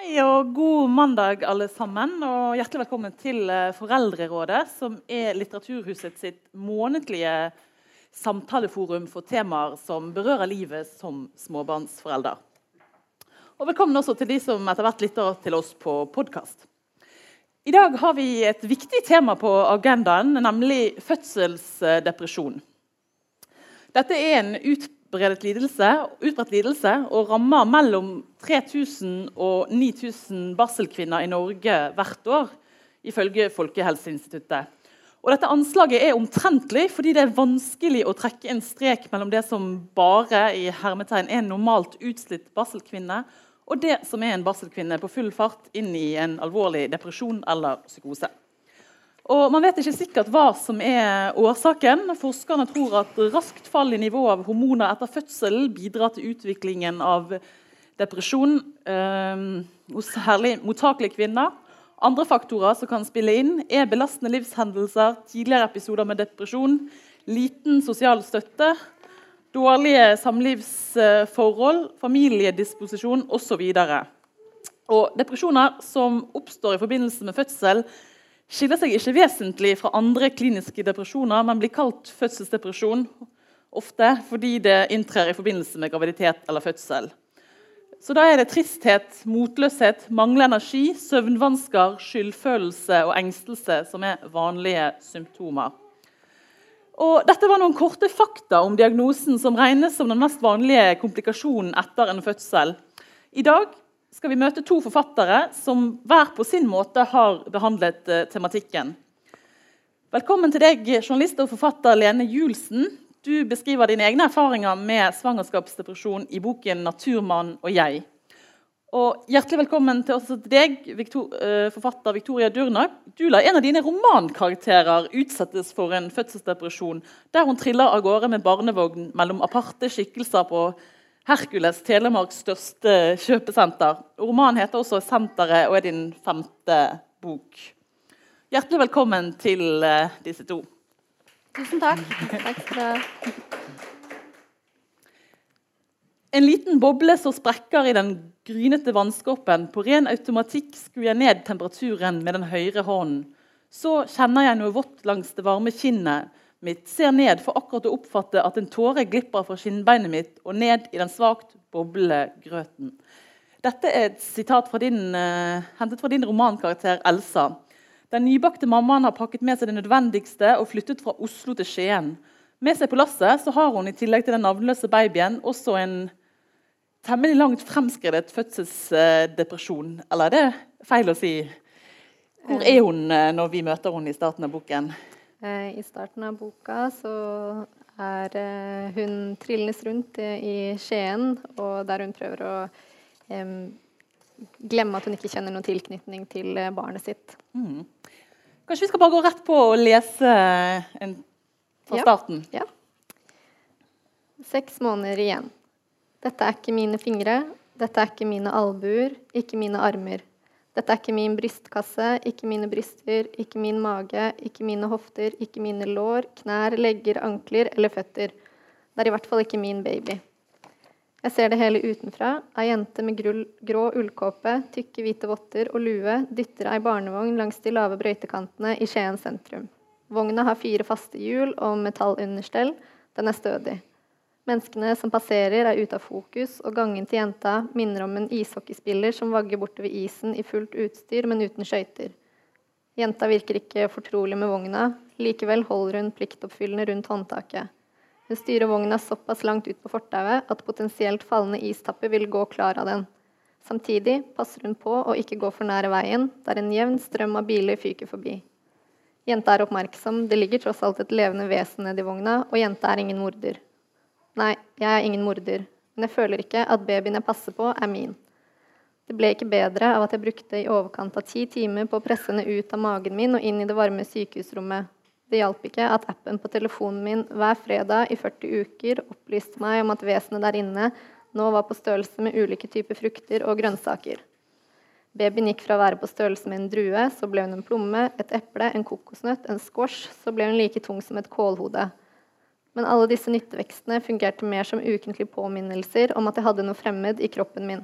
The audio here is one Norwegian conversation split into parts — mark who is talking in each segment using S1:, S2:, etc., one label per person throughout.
S1: Hei og god mandag, alle sammen. Og hjertelig velkommen til eh, Foreldrerådet, som er Litteraturhuset sitt månedlige samtaleforum for temaer som berører livet som småbarnsforelder. Og velkommen også til de som etter hvert lytter til oss på podkast. I dag har vi et viktig tema på agendaen, nemlig fødselsdepresjon. Dette er en utbredt lidelse, utbredt lidelse og rammer mellom 3000 og 9000 barselkvinner i Norge hvert år, ifølge Folkehelseinstituttet. Og dette Anslaget er omtrentlig fordi det er vanskelig å trekke en strek mellom det som bare i hermetegn er en normalt utslitt barselkvinne, og det som er en barselkvinne på full fart inn i en alvorlig depresjon eller psykose. Og Man vet ikke sikkert hva som er årsaken. Forskerne tror at raskt fall i nivået av hormoner etter fødselen bidrar til utviklingen av depresjon eh, hos særlig mottakelige kvinner. Andre faktorer som kan spille inn, er belastende livshendelser, tidligere episoder med depresjon, liten sosial støtte, dårlige samlivsforhold, familiedisposisjon osv. Og depresjoner som oppstår i forbindelse med fødsel, skiller seg ikke vesentlig fra andre kliniske depresjoner, men blir kalt fødselsdepresjon ofte fordi det inntrer i forbindelse med graviditet eller fødsel. Så da er det tristhet, motløshet, manglende energi, søvnvansker, skyldfølelse og engstelse som er vanlige symptomer. Og dette var noen korte fakta om diagnosen som regnes som den mest vanlige komplikasjonen etter en fødsel. I dag skal vi møte to forfattere som hver på sin måte har behandlet uh, tematikken. Velkommen til deg, journalist og forfatter Lene Julsen. Du beskriver dine egne erfaringer med svangerskapsdepresjon i boken 'Naturmann og jeg'. Og Hjertelig velkommen til også deg, uh, forfatter Victoria Durnak. Du lar en av dine romankarakterer utsettes for en fødselsdepresjon, der hun triller av gårde med barnevogn mellom aparte skikkelser på Hercules, Telemarks største kjøpesenter. Romanen heter også 'Senteret' og er din femte bok. Hjertelig velkommen til uh, disse to.
S2: Tusen takk. Takk skal.
S1: En liten boble som sprekker i den grynete vannskorpen. På ren automatikk skrur jeg ned temperaturen med den høyre hånden. Så kjenner jeg noe vått langs det varme kinnet mitt, ser ned for akkurat å oppfatte at en tåre glipper fra skinnbeinet mitt og ned i den svakt boblende grøten. Dette er et sitat fra din, uh, hentet fra din romankarakter Elsa. Den nybakte mammaen har pakket med seg det nødvendigste og flyttet fra Oslo til Skien. Med seg på lasset så har hun i tillegg til den navnløse babyen også en temmelig langt fremskredet fødselsdepresjon. Eller er det feil å si? Hvor er hun eh, når vi møter henne i starten av boken?
S2: Eh, I starten av boka så er eh, hun trillendes rundt i Skien, og der hun prøver å um, glemme at hun ikke kjenner noen tilknytning til barnet sitt. Mm.
S1: Kanskje vi skal bare gå rett på og lese en, fra
S2: ja.
S1: starten?
S2: Ja. Seks måneder igjen. Dette er ikke mine fingre, dette er ikke mine albuer, ikke mine armer. Dette er ikke min brystkasse, ikke mine bryster, ikke min mage, ikke mine hofter, ikke mine lår, knær, legger, ankler eller føtter. Det er i hvert fall ikke min baby. Jeg ser det hele utenfra. Ei jente med grull, grå ullkåpe, tykke hvite votter og lue dytter ei barnevogn langs de lave brøytekantene i Skien sentrum. Vogna har fire faste hjul og metallunderstell. Den er stødig. Menneskene som passerer, er ute av fokus, og gangen til jenta minner om en ishockeyspiller som vagger bortover isen i fullt utstyr, men uten skøyter. Jenta virker ikke fortrolig med vogna. Likevel holder hun pliktoppfyllende rundt håndtaket. Hun styrer vogna såpass langt ut på fortauet at potensielt fallende istapper vil gå klar av den. Samtidig passer hun på å ikke gå for nære veien, der en jevn strøm av biler fyker forbi. Jenta er oppmerksom, det ligger tross alt et levende vesen nedi vogna, og jenta er ingen morder. Nei, jeg er ingen morder, men jeg føler ikke at babyen jeg passer på, er min. Det ble ikke bedre av at jeg brukte i overkant av ti timer på å presse henne ut av magen min og inn i det varme sykehusrommet, det hjalp ikke at appen på telefonen min hver fredag i 40 uker opplyste meg om at vesenet der inne nå var på størrelse med ulike typer frukter og grønnsaker. Babyen gikk fra å være på størrelse med en drue, så ble hun en plomme, et eple, en kokosnøtt, en squash, så ble hun like tung som et kålhode. Men alle disse nyttevekstene fungerte mer som ukentlige påminnelser om at jeg hadde noe fremmed i kroppen min.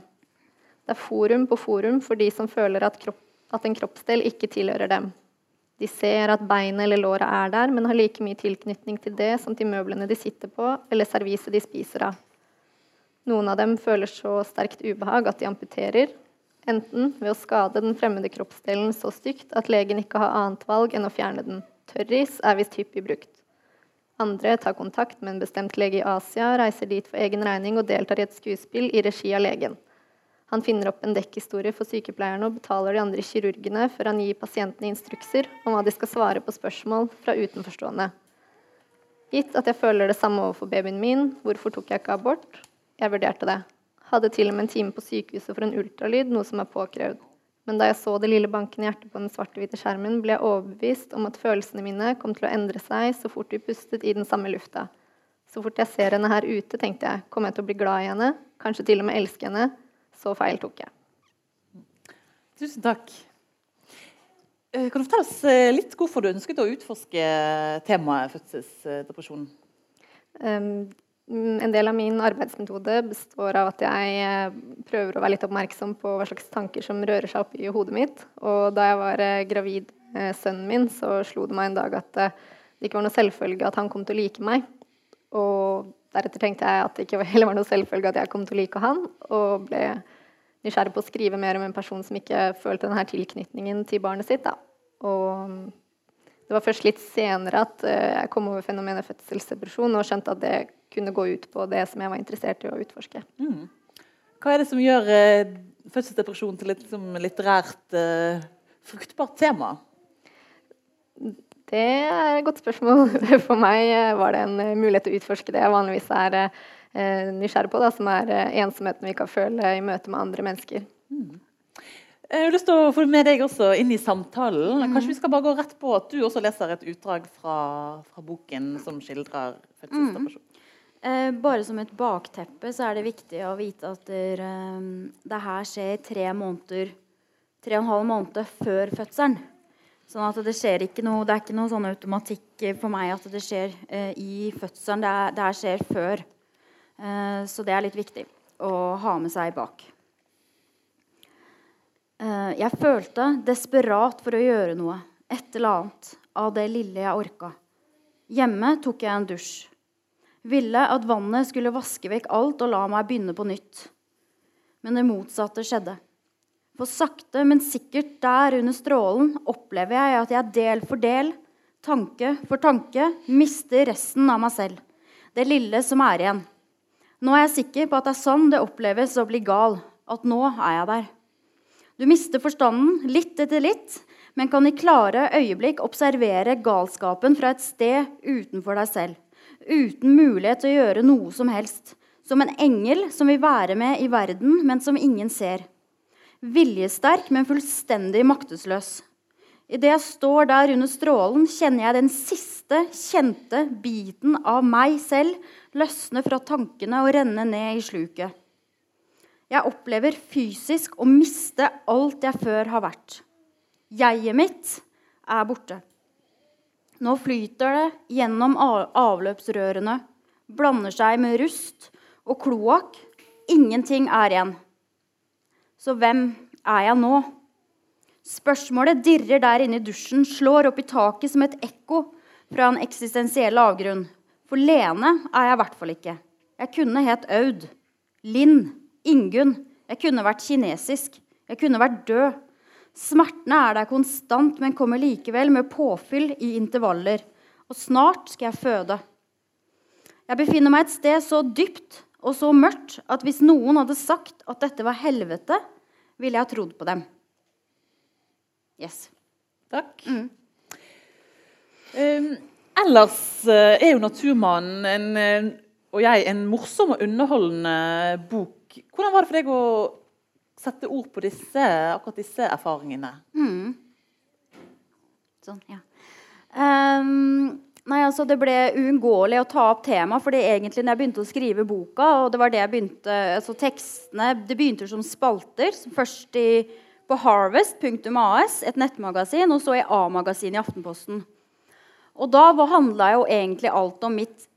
S2: Det er forum på forum for de som føler at, kropp, at en kroppsdel ikke tilhører dem. De ser at beinet eller låret er der, men har like mye tilknytning til det som til møblene de sitter på, eller serviset de spiser av. Noen av dem føler så sterkt ubehag at de amputerer, enten ved å skade den fremmede kroppsdelen så stygt at legen ikke har annet valg enn å fjerne den. Tørris er visst hyppig brukt. Andre tar kontakt med en bestemt lege i Asia, reiser dit for egen regning og deltar i et skuespill i regi av legen. Han finner opp en dekkhistorie for sykepleierne og betaler de andre kirurgene før han gir pasientene instrukser om hva de skal svare på spørsmål fra utenforstående. Gitt at jeg føler det samme overfor babyen min, hvorfor tok jeg ikke abort? Jeg vurderte det. Hadde til og med en time på sykehuset for en ultralyd, noe som er påkrevd. Men da jeg så det lille bankende hjertet på den svarte-hvite skjermen, ble jeg overbevist om at følelsene mine kom til å endre seg så fort vi pustet i den samme lufta. Så fort jeg ser henne her ute, tenkte jeg, kommer jeg til å bli glad i henne? Kanskje til og med elske henne? Så feil tok jeg.
S1: Tusen takk. Eh, kan du fortelle oss eh, litt hvorfor du ønsket å utforske temaet fødselsdepresjon?
S2: Um, en del av min arbeidsmetode består av at jeg eh, prøver å være litt oppmerksom på hva slags tanker som rører seg opp i hodet mitt. Og da jeg var gravid med sønnen min, så slo det meg en dag at det ikke var noe selvfølge at han kom til å like meg. Og Deretter tenkte jeg at det ikke heller var noe selvfølge at jeg kom til å like han, og ble nysgjerrig på å skrive mer om en person som ikke følte denne tilknytningen til barnet sitt. Da. Og det var først litt senere at eh, jeg kom over fenomenet fødselsdepresjon og skjønte at det kunne gå ut på det som jeg var interessert i å utforske. Mm.
S1: Hva er det som gjør eh, fødselsdepresjon til et liksom, litterært eh, fruktbart tema?
S2: Det er et godt spørsmål. For meg eh, var det en eh, mulighet til å utforske det jeg vanligvis er eh, nysgjerrig på, da, som er ensomheten vi kan føle i møte med andre mennesker. Mm.
S1: Jeg har lyst til å få med deg også inn i samtalen. Mm. Kanskje vi skal bare gå rett på at du også leser et utdrag fra, fra boken som skildrer fødselsdepresjon.
S3: Eh, bare som et bakteppe så er det viktig å vite at der, eh, det her skjer tre måneder tre og en halv måned før fødselen. Sånn at det skjer ikke noe, det er ikke noe sånn automatikk for meg at det skjer eh, i fødselen. Det, er, det her skjer før. Eh, så det er litt viktig å ha med seg bak. Eh, jeg følte desperat for å gjøre noe, et eller annet, av det lille jeg orka. Hjemme tok jeg en dusj. Ville at vannet skulle vaske vekk alt og la meg begynne på nytt. Men det motsatte skjedde. For sakte, men sikkert der under strålen opplever jeg at jeg del for del, tanke for tanke, mister resten av meg selv. Det lille som er igjen. Nå er jeg sikker på at det er sånn det oppleves å bli gal. At nå er jeg der. Du mister forstanden litt etter litt, men kan i klare øyeblikk observere galskapen fra et sted utenfor deg selv. Uten mulighet til å gjøre noe som helst. Som en engel som vil være med i verden, men som ingen ser. Viljesterk, men fullstendig maktesløs. Idet jeg står der under strålen, kjenner jeg den siste kjente biten av meg selv løsne fra tankene og renne ned i sluket. Jeg opplever fysisk å miste alt jeg før har vært. Jeget mitt er borte. Nå flyter det gjennom avløpsrørene, blander seg med rust og kloakk. Ingenting er igjen. Så hvem er jeg nå? Spørsmålet dirrer der inne i dusjen, slår opp i taket som et ekko fra en eksistensiell avgrunn. For Lene er jeg i hvert fall ikke. Jeg kunne het Aud. Linn. Ingunn. Jeg kunne vært kinesisk. Jeg kunne vært død. Smertene er der konstant, men kommer likevel med påfyll i intervaller. Og snart skal jeg føde. Jeg befinner meg et sted så dypt og så mørkt at hvis noen hadde sagt at dette var helvete, ville jeg ha trodd på dem. Yes.
S1: Takk. Mm. Um, ellers uh, er jo 'Naturmannen' en, uh, og jeg en morsom og underholdende bok. Hvordan var det for deg å sette ord på disse, akkurat disse erfaringene?
S3: Mm. Sånn, ja. Um, Nei, altså Det ble uunngåelig å ta opp temaet. fordi egentlig når jeg begynte å skrive boka, og det var det jeg begynte, altså tekstene, det begynte som spalter. Først i, på Harvest.as, et nettmagasin, og så i A-magasin i Aftenposten. Og da handla jo egentlig alt om mitt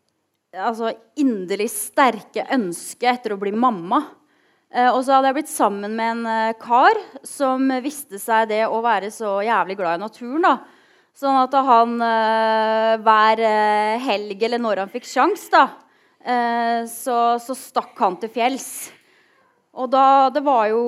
S3: altså, inderlig sterke ønske etter å bli mamma. Eh, og så hadde jeg blitt sammen med en eh, kar som visste seg det å være så jævlig glad i naturen. da. Sånn at han eh, hver helg eller når han fikk sjans, da, så, så stakk han til fjells. Og da, det var jo,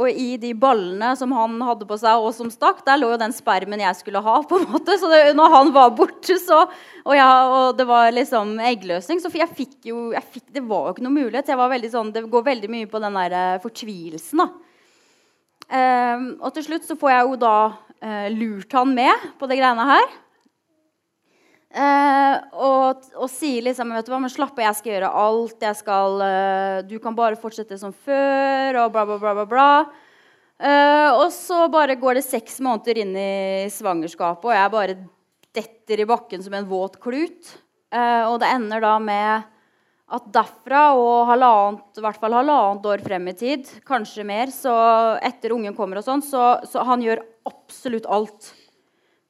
S3: og I de ballene som han hadde på seg, og som stakk, der lå jo den spermen jeg skulle ha. på en måte. Så det, når han var borte, så, og, jeg, og det var liksom eggløsning Så jeg fikk jo jeg fikk, Det var jo ikke noe mulighet. Jeg var veldig sånn, Det går veldig mye på den der eh, fortvilelsen. da. Um, og til slutt så får jeg jo da uh, lurt han med på det greiene her. Eh, og, og sier liksom vet du hva, men slapp av, jeg skal gjøre alt. jeg skal, eh, Du kan bare fortsette som før, og bla, bla, bla. bla, bla. Eh, og så bare går det seks måneder inn i svangerskapet, og jeg bare detter i bakken som en våt klut. Eh, og det ender da med at derfra og halvannet, i hvert fall halvannet år frem i tid, kanskje mer, så etter ungen kommer og sånn, så, så han gjør absolutt alt.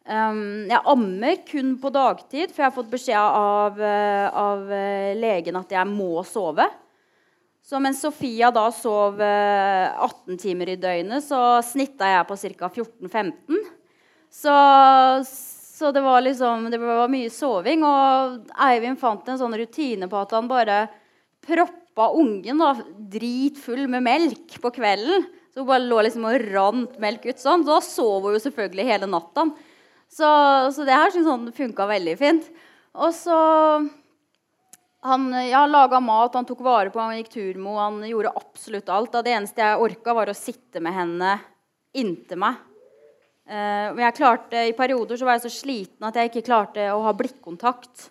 S3: Um, jeg ammer kun på dagtid, for jeg har fått beskjed av, uh, av uh, legen at jeg må sove. Så mens Sofia da sov uh, 18 timer i døgnet, så snitta jeg på ca. 14-15. Så, så, det var liksom Det var mye soving. Og Eivind fant en sånn rutine på at han bare proppa ungen da, dritfull med melk på kvelden. Så hun bare lå liksom og rant melk ut sånn. Så da sov hun jo selvfølgelig hele natta. Så, så det her syns han funka veldig fint. Og så Han ja, laga mat, han tok vare på han gikk tur med han gjorde absolutt alt. Det eneste jeg orka, var å sitte med henne inntil meg. Uh, jeg klarte, I perioder så var jeg så sliten at jeg ikke klarte å ha blikkontakt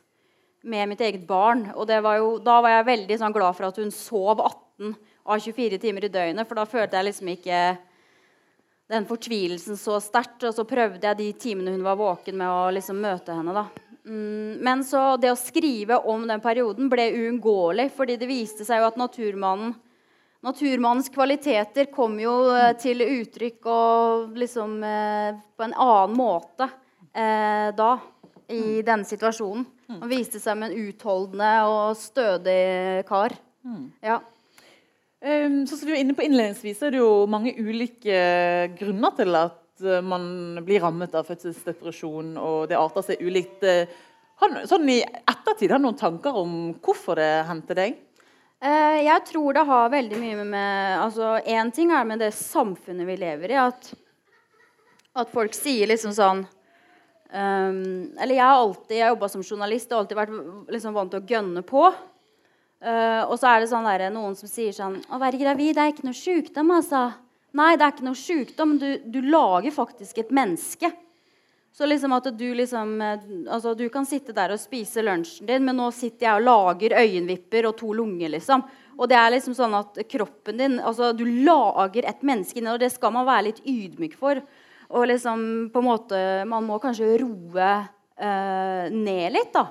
S3: med mitt eget barn. Og var jo, da var jeg veldig sånn, glad for at hun sov 18 av 24 timer i døgnet. For da følte jeg liksom ikke den fortvilelsen så sterkt. Og så prøvde jeg de timene hun var våken med å liksom møte henne. da. Mm, men så det å skrive om den perioden ble uunngåelig, fordi det viste seg jo at naturmannen Naturmannens kvaliteter kom jo eh, til uttrykk og liksom eh, på en annen måte eh, da, i denne situasjonen. Han viste seg med en utholdende og stødig kar. Mm. Ja.
S1: Um, som vi var inne på innledningsvis, er det jo mange ulike grunner til at uh, man blir rammet av fødselsdepresjon, og det arter seg ulikt. Har, sånn I ettertid, har du noen tanker om hvorfor det hendte deg?
S3: Jeg tror det har veldig mye med altså ting er med det samfunnet vi lever i. At, at folk sier liksom sånn um, Eller jeg har alltid jeg jobba som journalist og alltid vært liksom vant til å gønne på. Uh, og så er det sånn der, noen som sier sånn Å være gravid er ikke noe sykdom, altså. Nei, det er ikke noe sykdom. Du, du lager faktisk et menneske. Så liksom at du liksom eh, altså Du kan sitte der og spise lunsjen din, men nå sitter jeg og lager øyenvipper og to lunger, liksom. Og det er liksom sånn at kroppen din altså Du lager et menneske inni, og det skal man være litt ydmyk for. Og liksom på en måte Man må kanskje roe uh, ned litt, da.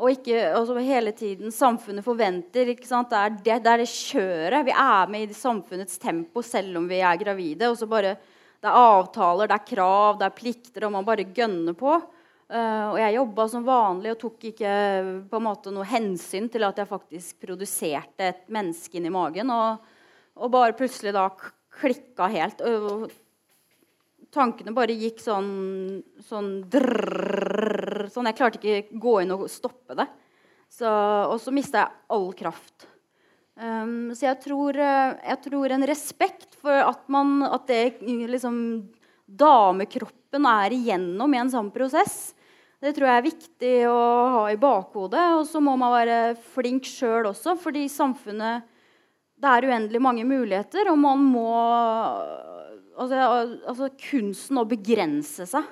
S3: Og ikke altså hele tiden Samfunnet forventer? Det, er det, det er det kjøret. Vi er med i samfunnets tempo selv om vi er gravide. og så bare, Det er avtaler, det er krav, det er plikter, og man bare gønner på. Uh, og jeg jobba som vanlig og tok ikke på en måte noe hensyn til at jeg faktisk produserte et menneske inni magen. Og, og bare plutselig da klikka helt. Og, tankene bare gikk sånn, sånn, drrr, sånn Jeg klarte ikke gå inn og stoppe det. Så, og så mista jeg all kraft. Um, så jeg tror, jeg tror, en respekt for at, man, at det liksom Damekroppen er igjennom i en sånn prosess. Det tror jeg er viktig å ha i bakhodet. Og så må man være flink sjøl også, fordi samfunnet Det er uendelig mange muligheter, og man må altså, altså, kunsten å begrense seg.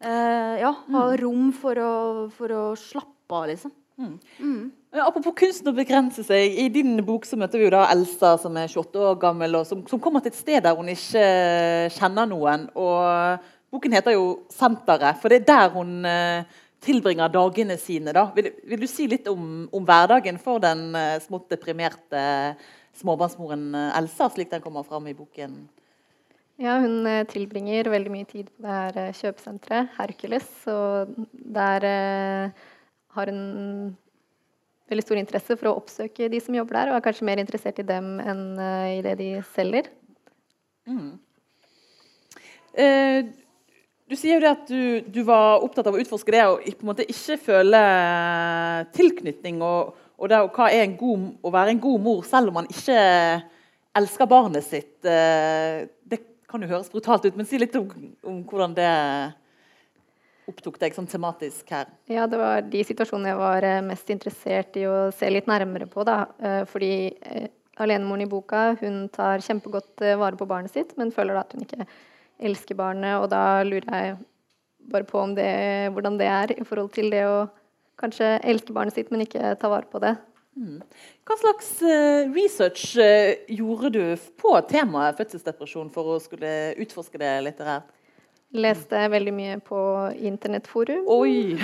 S3: Uh, ja, ha mm. rom for å, for å slappe av, liksom. Mm.
S1: Mm. Apropos kunsten å begrense seg. I din bok så møter vi jo da Elsa, som er 28 år gammel, og som, som kommer til et sted der hun ikke kjenner noen. Og Boken heter jo 'Senteret', for det er der hun uh, tilbringer dagene sine. Da. Vil, vil, du si litt om, om hverdagen for den smått deprimerte småbarnsmoren Elsa, slik den kommer fram i boken?
S2: Ja, hun eh, tilbringer veldig mye tid på det her eh, kjøpesenteret, Hercules. Og der eh, har hun veldig stor interesse for å oppsøke de som jobber der, og er kanskje mer interessert i dem enn eh, i det de selger. Mm.
S1: Eh, du sier jo det at du, du, var opptatt av å utforske det og på en måte ikke føle tilknytning. Og, og, det, og hva er god, å være en god mor selv om man ikke elsker barnet sitt. Eh, det kan jo høres brutalt ut, men si litt om, om hvordan det opptok deg sånn tematisk her?
S2: Ja, Det var de situasjonene jeg var eh, mest interessert i å se litt nærmere på. da. Eh, fordi alenemoren i boka hun tar kjempegodt vare på barnet sitt, men føler da at hun ikke elsker barnet. Og da lurer jeg bare på det, hvordan det er i forhold til det å kanskje elske barnet sitt, men ikke ta vare på det. Mm.
S1: Hva slags uh, research uh, gjorde du på temaet fødselsdepresjon for å skulle utforske det litterært?
S2: Leste veldig mye på internettforum.
S1: Oi!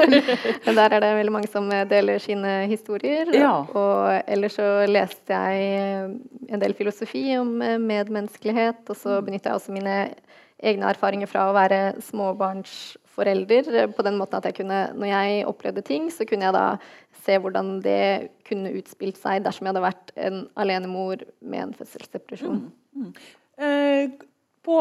S2: Der er det veldig mange som deler sine historier. Ja. Og ellers så leste jeg en del filosofi om medmenneskelighet. Og så mm. benytta jeg også mine egne erfaringer fra å være småbarnsforelder på den måten at jeg kunne, når jeg opplevde ting, så kunne jeg da se hvordan det kunne utspilt seg dersom jeg hadde vært en alenemor med en fødselsdepresjon. Mm. Mm.
S1: Eh, på,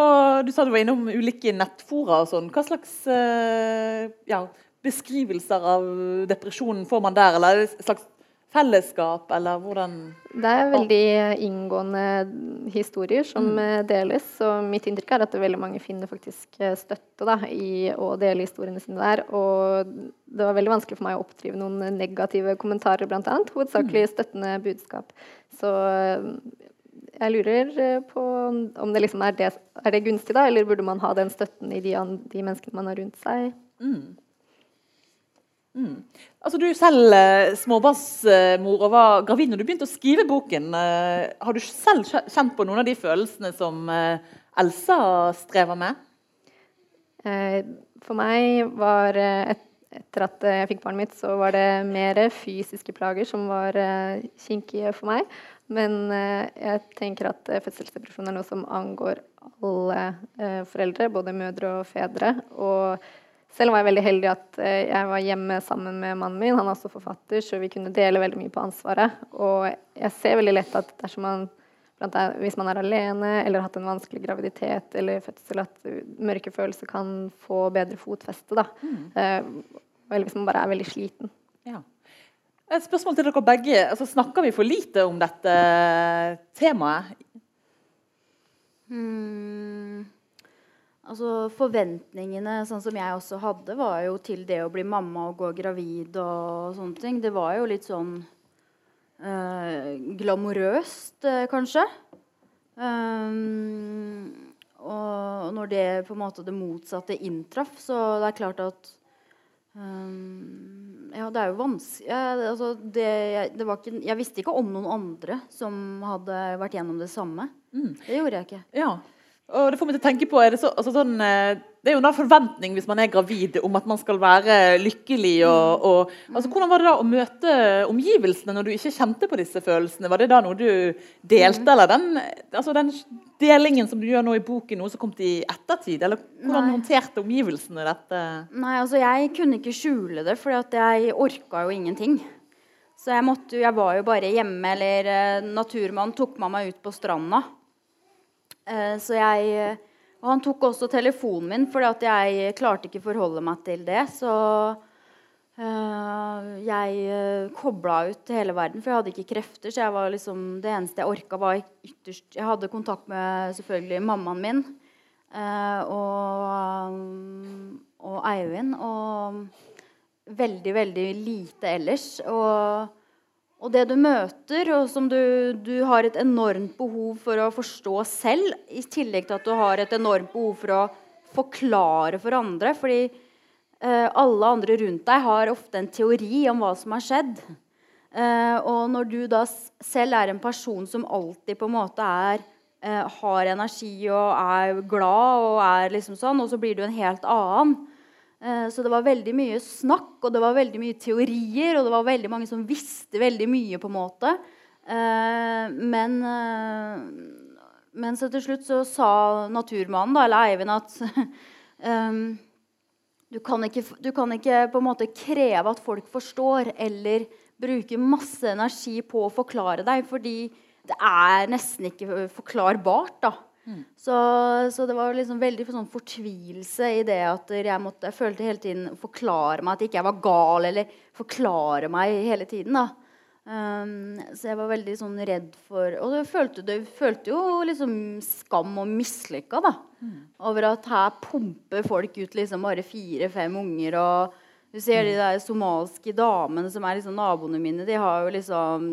S1: du sa du var innom ulike nettfora. og sånn. Hva slags uh, ja, beskrivelser av depresjonen får man der? Eller er slags fellesskap, eller hvordan
S2: Det er veldig inngående historier som mm. Eh, deles. Og mitt inntrykk er at veldig mange finner faktisk eh, støtte da, i å dele historiene sine der. Og det var veldig vanskelig for meg å oppdrive noen negative kommentarer, bl.a. Hovedsakelig mm. støttende budskap. Så jeg lurer eh, på om det liksom er det, er det gunstig, da, eller burde man ha den støtten i de, de menneskene man har rundt seg? Mm.
S1: Mm. Altså, du selv eh, småbarnsmor og var gravid når du begynte å skrive boken. Eh, har du selv kjent på noen av de følelsene som eh, Elsa strever med?
S2: For meg var et, etter at jeg fikk barnet mitt, så var det mer fysiske plager som var kinkige for meg. Men jeg tenker at fødselsdepresjon er noe som angår alle foreldre, både mødre og fedre. Og selv var jeg veldig heldig at jeg var hjemme sammen med mannen min. Han er også forfatter, så vi kunne dele veldig mye på ansvaret. Og jeg ser veldig lett at dersom man hvis man er alene eller har hatt en vanskelig graviditet eller fødsel, at mørke følelser kan få bedre fotfeste. Da. Mm. eller hvis man bare er veldig sliten.
S1: Ja. Et spørsmål til dere begge. Altså, snakker vi for lite om dette temaet?
S3: Hmm. Altså, forventningene sånn som jeg også hadde, var jo til det å bli mamma og gå gravid og sånne ting. Det var jo litt sånn øh, glamorøst, uh, kanskje. Um, og når det på en måte det motsatte inntraff, så det er klart at um, ja, det er jo vanskelig ja, altså, det, det ikke, Jeg visste ikke om noen andre som hadde vært gjennom det samme. Mm. Det gjorde jeg ikke.
S1: Ja, og det får meg til å tenke på, er det, så, altså sånn, eh, det er jo en forventning hvis man er gravid om at man skal være lykkelig. Og, og, altså, hvordan var det da å møte omgivelsene når du ikke kjente på disse følelsene? Var det da noe du delte, eller den, altså den delingen som du gjør nå i boken, noe som kom til i ettertid? Eller hvordan Nei. håndterte omgivelsene dette?
S3: Nei, altså jeg kunne ikke skjule det, for jeg orka jo ingenting. Så jeg, måtte, jeg var jo bare hjemme, eller uh, naturmannen tok meg ut på stranda. Uh, så jeg Og han tok også telefonen min, for jeg klarte ikke forholde meg til det. Så uh, jeg kobla ut hele verden, for jeg hadde ikke krefter. Så jeg var liksom, det eneste jeg orka, var ytterst Jeg hadde kontakt med selvfølgelig mammaen min og, og Eivind. Og veldig, veldig lite ellers. Og og det du møter, og som du, du, har et enormt behov for å forstå selv, i tillegg til at du har et enormt behov for å forklare for andre. Fordi eh, alle andre rundt deg har ofte en teori om hva som har skjedd. Eh, og når du da selv er en person som alltid på en måte er, eh, har energi og er glad, og er liksom sånn, og så blir du en helt annen, så det var veldig mye snakk, og det var veldig mye teorier, og det var veldig mange som visste veldig mye, på en måte. Eh, men, eh, men så til slutt så sa naturmannen, da, eller Eivind, at du kan, ikke, du kan ikke på en måte kreve at folk forstår, eller bruke masse energi på å forklare deg, fordi det er nesten ikke forklarbart. da. Så, så, det var liksom veldig sånn fortvilelse i det at jeg måtte, jeg følte hele tiden forklare meg at ikke jeg var gal, eller forklare meg hele tiden. da. Um, så jeg var veldig sånn redd for Og jeg følte, jeg følte jo liksom skam og mislykka da. Mm. Over at her pumper folk ut liksom bare fire-fem unger. Og du ser de der somaliske damene som er liksom naboene mine. De har jo liksom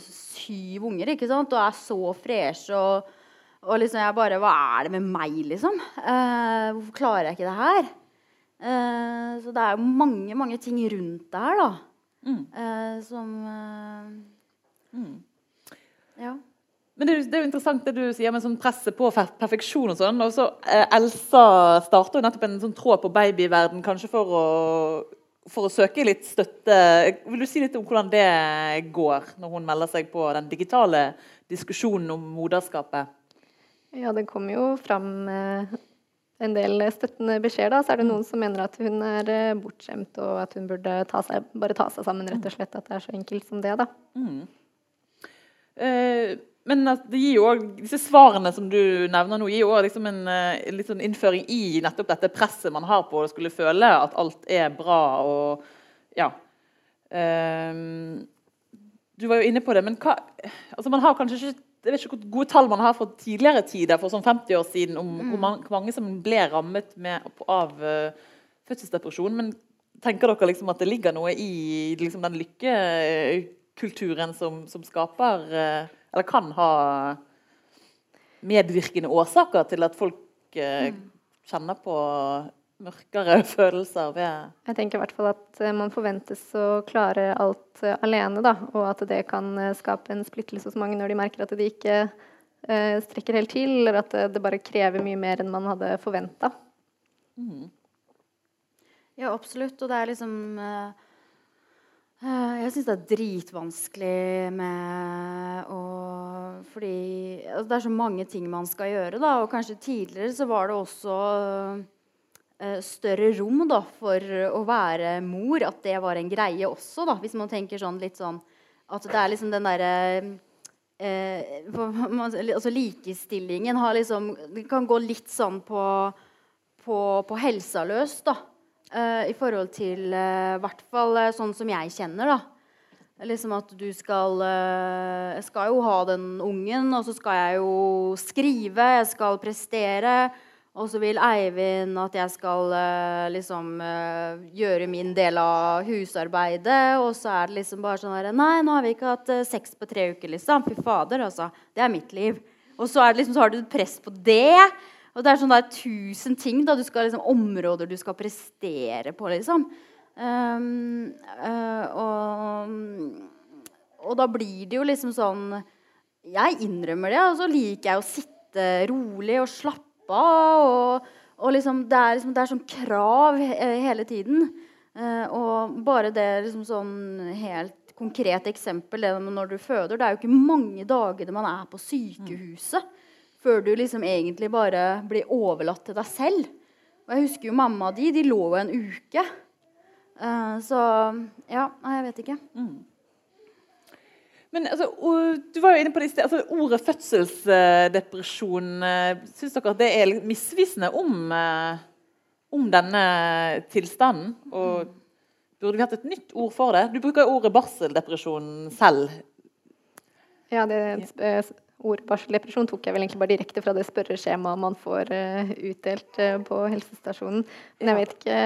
S3: syv unger ikke sant? og er så freshe. og og liksom jeg bare Hva er det med meg, liksom? Uh, hvorfor klarer jeg ikke det her? Uh, så det er jo mange, mange ting rundt det her, da. Mm. Uh, som mm. Ja.
S1: Men det, det, er jo interessant det du sier med sånn presset på perfeksjon og sånn. Og så Elsa starter jo nettopp en sånn tråd på babyverden, kanskje for å, for å søke litt støtte. Vil du si litt om hvordan det går, når hun melder seg på den digitale diskusjonen om moderskapet?
S2: Ja, det kommer jo fram eh, en del støttende beskjeder. Så er det noen som mener at hun er eh, bortskjemt, og at hun burde ta seg, bare ta seg sammen, rett og slett. At det er så enkelt som det, da. Mm.
S1: Eh, men det gir jo også, disse svarene som du nevner nå, gir jo liksom en, en eh, sånn innføring i nettopp dette presset man har på å skulle føle at alt er bra og Ja. Eh, du var jo inne på det, men hva altså Man har kanskje ikke jeg vet ikke hvor gode tall man har fra tidligere tider, for sånn 50 år siden, om mm. hvor mange som ble rammet med, av uh, fødselsdepresjon. Men tenker dere liksom at det ligger noe i liksom, den lykkekulturen som, som skaper uh, Eller kan ha medvirkende årsaker til at folk uh, mm. kjenner på mørkere følelser ved
S2: Jeg tenker i hvert fall at eh, man forventes å klare alt eh, alene, da. Og at det kan eh, skape en splittelse hos mange når de merker at de ikke uh, strekker helt til, eller at det bare krever mye mer enn man hadde forventa. Mm.
S3: Ja, absolutt. Og det er liksom uh, jeg syns det er dritvanskelig med å Fordi altså, det er så mange ting man skal gjøre, da. Og kanskje tidligere så var det også større rom da, for å være mor, at det var en greie også. Da, hvis man tenker sånn litt sånn At det er liksom den derre eh, altså Likestillingen har liksom Det kan gå litt sånn på, på, på helsa løs, da. Eh, I forhold til i eh, hvert fall eh, sånn som jeg kjenner, da. Liksom at du skal eh, Jeg skal jo ha den ungen, og så skal jeg jo skrive, jeg skal prestere. Og så vil Eivind at jeg skal uh, liksom uh, gjøre min del av husarbeidet. Og så er det liksom bare sånn her Nei, nå har vi ikke hatt uh, sex på tre uker, liksom. Fy fader, altså. Det er mitt liv. Og så, liksom, så har du press på det. Og det er sånn der tusen ting. da, du skal liksom, Områder du skal prestere på, liksom. Um, og, og da blir det jo liksom sånn Jeg innrømmer det, og så liker jeg å sitte rolig og slappe og, og liksom, det, er liksom, det er sånn krav hele tiden. Eh, og bare det liksom sånn helt konkret eksempel det når du føder Det er jo ikke mange dagene man er på sykehuset før du liksom egentlig bare blir overlatt til deg selv. Og jeg husker jo mamma og de, lå jo en uke. Uh, så ja, jeg vet ikke. Mm.
S1: Men altså, du var jo inne på det i sted. Altså, ordet fødselsdepresjon, eh, syns dere at det er misvisende om, eh, om denne tilstanden? Og burde vi hatt et nytt ord for det? Du bruker ordet barseldepresjon selv.
S2: Ja, det ordet barseldepresjon tok jeg vel egentlig bare direkte fra det spørreskjemaet man får utdelt på helsestasjonen. Men jeg vet ikke,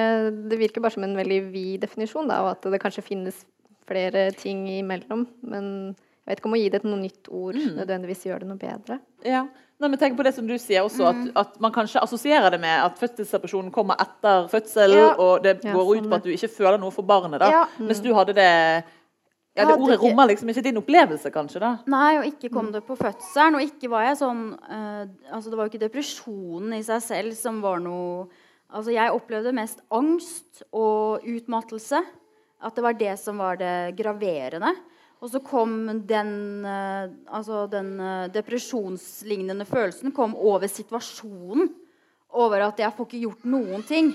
S2: det virker bare som en veldig vid definisjon, da, av at det kanskje finnes flere ting imellom. Men jeg vet ikke om å gi det noe nytt ord mm. nødvendigvis gjør det noe bedre.
S1: Ja, Nei, men tenk på det som du sier også, at, mm. at man kanskje assosierer det med at fødselsdepresjonen kommer etter fødsel, ja. og det går ja, sånn ut på at du ikke føler noe for barnet. da. Ja. Mm. Mens du hadde det ja, Det ordet rommer liksom ikke din opplevelse, kanskje? da?
S3: Nei, og ikke kom mm. det på fødselen. Og ikke var jeg sånn uh, altså Det var jo ikke depresjonen i seg selv som var noe Altså, jeg opplevde mest angst og utmattelse. At det var det som var det graverende. Og så kom den, eh, altså den eh, depresjonslignende følelsen kom over situasjonen. Over at jeg får ikke gjort noen ting.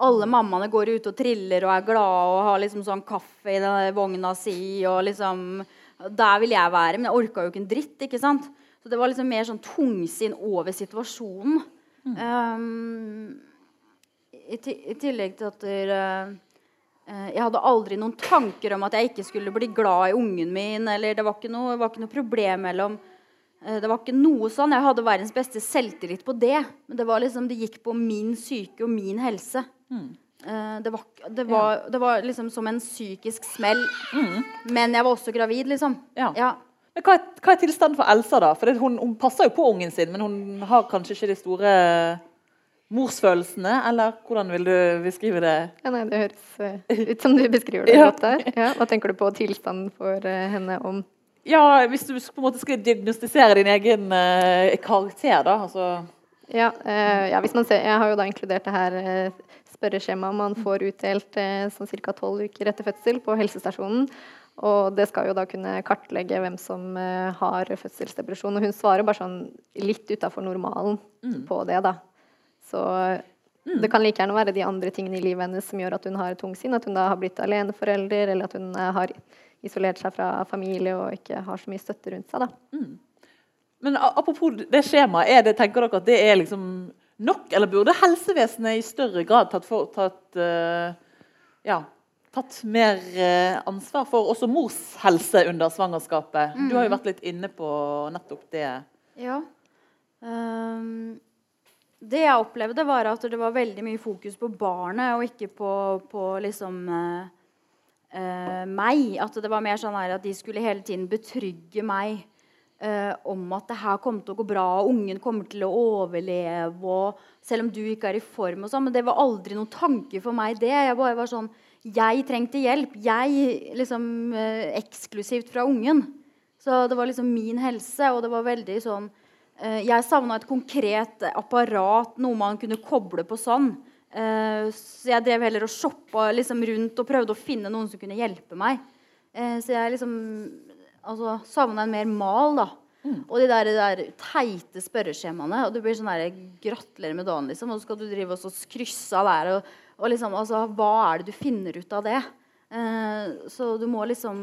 S3: Alle mammaene går ut og triller og er glade og har liksom sånn kaffe i den vogna si. og liksom, Der vil jeg være, men jeg orka jo ikke en dritt. ikke sant? Så det var liksom mer sånn tungsinn over situasjonen. Um, i, I tillegg til at der, eh, jeg hadde aldri noen tanker om at jeg ikke skulle bli glad i ungen min. eller Det var ikke noe, var ikke noe problem mellom eh, Det var ikke noe sånn. Jeg hadde verdens beste selvtillit på det. Men det var liksom, det gikk på min syke og min helse. Mm. det, var, det, var, det var liksom som en psykisk smell. Men jeg var også gravid, liksom.
S1: Ja.
S3: Ja.
S1: Men hva hva er tilstanden for Elsa, da? For det, hun, hun passer jo på ungen sin, men hun har kanskje ikke de store morsfølelsene? Eller hvordan vil du beskrive det?
S2: Ja, nei, det høres eh, ut som du beskriver det
S1: Ja.
S2: godt der. Ja, hva tenker du på tilstanden for eh, henne om
S1: Ja, Hvis du på en måte skulle diagnostisere din egen uh, karakter, da. Altså,
S2: Ja, eh, ja, hvis man ser, jeg har jo da inkludert det her eh, spørreskjemaet man får utdelt eh, sånn ca. tolv uker etter fødsel på helsestasjonen. Og det skal jo da kunne kartlegge hvem som har fødselsdepresjon. Og hun svarer bare sånn litt utafor normalen på det, da. Så det kan like gjerne være de andre tingene i livet hennes som gjør at hun har tungsinn. At hun da har blitt aleneforelder, eller at hun eh, har isolert seg fra familie og ikke har så mye støtte rundt seg. da.
S1: Men apropos det skjemaet, er det, tenker dere at det er liksom nok, eller burde helsevesenet i større grad tatt, for, tatt, uh, ja, tatt mer eh, ansvar for også mors helse under svangerskapet? Du har jo vært litt inne på nettopp det.
S3: Ja. Ehm, det jeg opplevde, var at det var veldig mye fokus på barnet, og ikke på, på liksom eh, eh, meg. At det var mer sånn at de skulle hele tiden betrygge meg eh, om at det her kommer til å gå bra, og ungen kommer til å overleve, og selv om du ikke er i form og sånn. Men det var aldri noen tanke for meg, det. Jeg bare var sånn Jeg trengte hjelp. Jeg liksom eh, eksklusivt fra ungen. Så det var liksom min helse, og det var veldig sånn Jeg savna et konkret apparat, noe man kunne koble på sånn. Eh, så jeg drev heller og shoppa liksom rundt og prøvde å finne noen som kunne hjelpe meg. Eh, så jeg liksom altså, savna en mer mal, da. Og de der, de der teite spørreskjemaene. Og du blir sånn der, Gratulerer med dagen, liksom. Og så skal du drive og skrysse krysse av der. Og, og liksom, altså, hva er det du finner ut av det? Eh, så du må liksom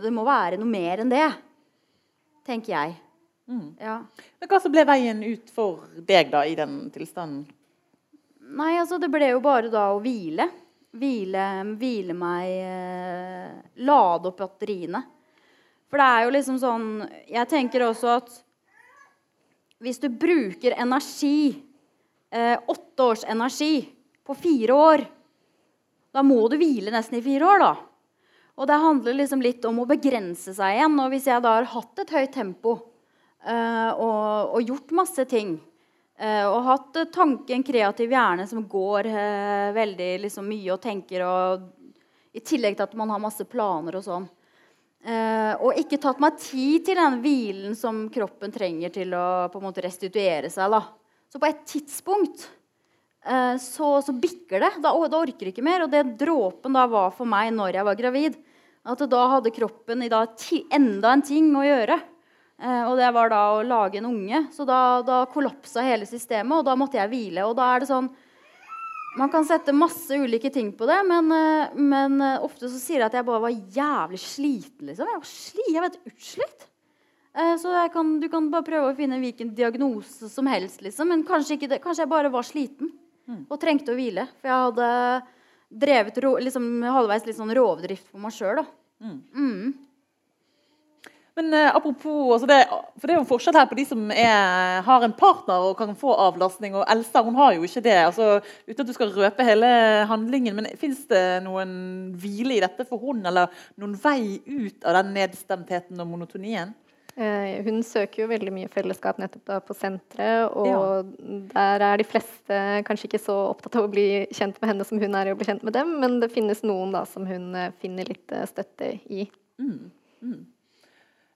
S3: Det må være noe mer enn det. Tenker jeg. Ja.
S1: Men hva så ble veien ut for deg da i den tilstanden?
S3: Nei, altså det ble jo bare da å hvile. Hvile, hvile meg eh, Lade opp batteriene. For det er jo liksom sånn Jeg tenker også at hvis du bruker energi, eh, åtte års energi, på fire år, da må du hvile nesten i fire år, da. Og det handler liksom litt om å begrense seg igjen. Og hvis jeg da har hatt et høyt tempo og, og gjort masse ting eh, og hatt eh, tanke, en kreativ hjerne som går eh, veldig liksom, mye og tenker og I tillegg til at man har masse planer og sånn. Eh, og ikke tatt meg tid til den hvilen som kroppen trenger til å på en måte restituere seg. Da. Så på et tidspunkt eh, så, så bikker det. Da, da orker jeg ikke mer. Og det dråpen da var for meg når jeg var gravid, at da hadde kroppen i dag enda en ting å gjøre. Eh, og det var da å lage en unge. Så da, da kollapsa hele systemet, og da måtte jeg hvile. Og da er det sånn Man kan sette masse ulike ting på det, men, eh, men eh, ofte så sier jeg at jeg bare var jævlig sliten. liksom. Jeg var sli, jeg vet, utslitt. Så kan, du kan bare prøve å finne hvilken diagnose som helst, liksom. Men kanskje, ikke kanskje jeg bare var sliten og trengte å hvile. For jeg hadde drevet ro, liksom, halvveis litt sånn rovdrift på meg sjøl. Mm.
S1: Men eh, apropos, altså det, for det er jo en forskjell her på de som er, har en partner og kan få avlastning, og Elsa hun har jo ikke det. altså Uten at du skal røpe hele handlingen, men fins det noen hvile i dette for hun, eller noen vei ut av den nedstemtheten og monotonien?
S2: Eh, hun søker jo veldig mye fellesskap nettopp da på senteret, og der er de fleste kanskje ikke så opptatt av å bli kjent med henne som hun er i å bli kjent med dem, men det finnes noen da som hun eh, finner litt eh, støtte i.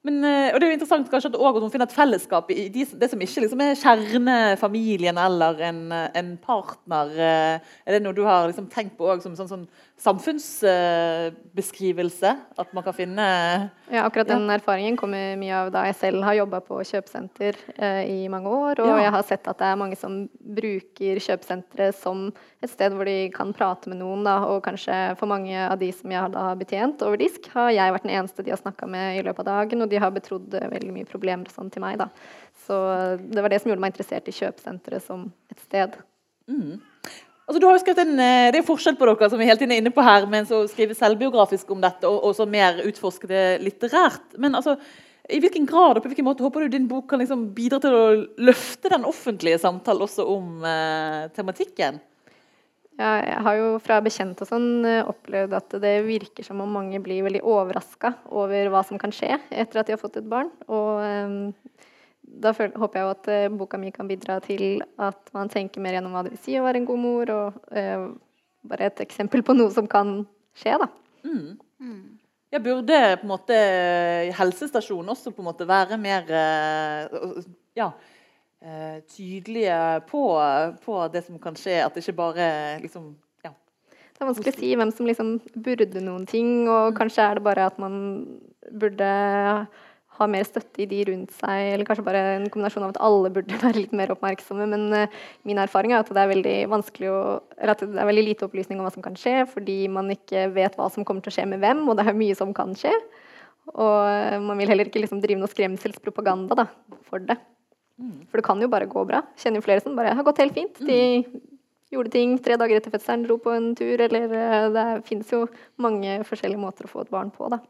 S1: Men, eh, og det er jo interessant kanskje at, også hun finner et fellesskap i de, det som ikke liksom er kjernefamilien eller en, eh, en partner. eh, Er det noe du har liksom tenkt på òg som sånn, sånn samfunnsbeskrivelse. At man kan finne
S2: Ja, akkurat den erfaringen kommer mye av da jeg selv har jobba på kjøpesenter eh, i mange år. Og
S1: Ja.
S2: jeg har sett at det er mange som bruker kjøpesentre som et sted hvor de kan prate med noen. Da, og kanskje for mange av de som jeg har betjent over disk, har jeg vært den eneste de har snakka med i løpet av dagen, og de har betrodd eh, veldig mye problemer sånn til meg. Da. Så det var det som gjorde meg interessert i kjøpesenteret som et sted.
S1: Altså, du har jo skrevet en, eh, det er forskjell på dere som vi hele tiden er inne på her, med å skrive selvbiografisk om dette og, og så mer utforske det litterært. Men altså, i hvilken grad og på hvilken måte håper du din bok kan liksom bidra til å løfte den offentlige samtalen også om eh, tematikken?
S2: Ja, jeg har jo fra bekjente og sånn eh, opplevd at det virker som om mange blir veldig overraska over hva som kan skje etter at de har fått et barn. Og eh, da føl håper jeg jo at eh, boka mi kan bidra til at man tenker mer gjennom hva det vil si å være en god mor, og eh, bare et eksempel på noe som kan skje, da.
S1: Ja, burde på en måte helsestasjonen også på en måte være mer eh, ja, eh, tydelige på, på det som kan skje? At det ikke bare liksom ja.
S2: Det er vanskelig å si hvem som liksom burde noen ting, og kanskje er det bare at man burde ha mer støtte i de rundt seg, eller kanskje bare en kombinasjon av at alle burde være litt mer oppmerksomme. Men uh, min erfaring er at det er veldig vanskelig å, eller at det er veldig lite opplysning om hva som kan skje, fordi man ikke vet hva som kommer til å skje med hvem, og det er mye som kan skje. Og eh, man vil heller ikke liksom drive noe skremselspropaganda da, for det. For det kan jo bare gå bra. Kjenner jo flere som bare har gått helt fint. De gjorde ting tre dager etter fødselen, dro på en tur, eller eh, Det finnes jo mange forskjellige måter å få et barn på, da.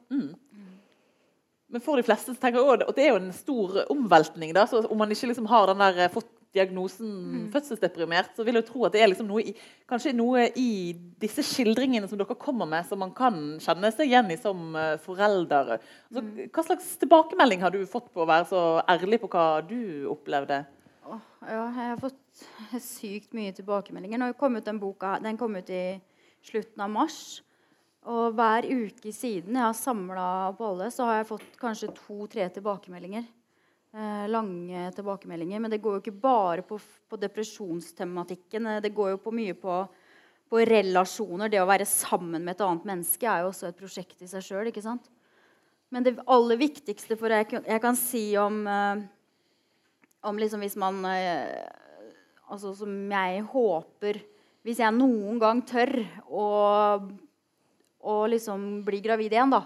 S1: Men for de fleste så tenker jeg at det er jo en stor omveltning. da, så Om man ikke liksom har den der, eh, fått diagnosen fødselsdeprimert, så vil jeg tro at det er liksom noe i, kanskje noe i disse skildringene som dere kommer med, som man kan kjenne seg igjen i som eh, forelder. Altså, hva slags tilbakemelding har du fått på å være så ærlig på hva du opplevde?
S3: Oh, ja, jeg har fått sykt mye tilbakemeldinger. Nå kom ut den boka den kom ut i slutten av mars. Og hver uke siden jeg har samla opp alle, så har jeg fått kanskje to-tre tilbakemeldinger. Eh, lange tilbakemeldinger. Men det går jo ikke bare på, på depresjonstematikken. eh, Det går jo på mye på, på relasjoner. Det å være sammen med et annet menneske er jo også et prosjekt i seg sjøl. Men det aller viktigste for jeg, jeg kan si om eh, om liksom hvis man eh, Altså som jeg håper Hvis jeg noen gang tør å, å liksom bli gravid igjen, da.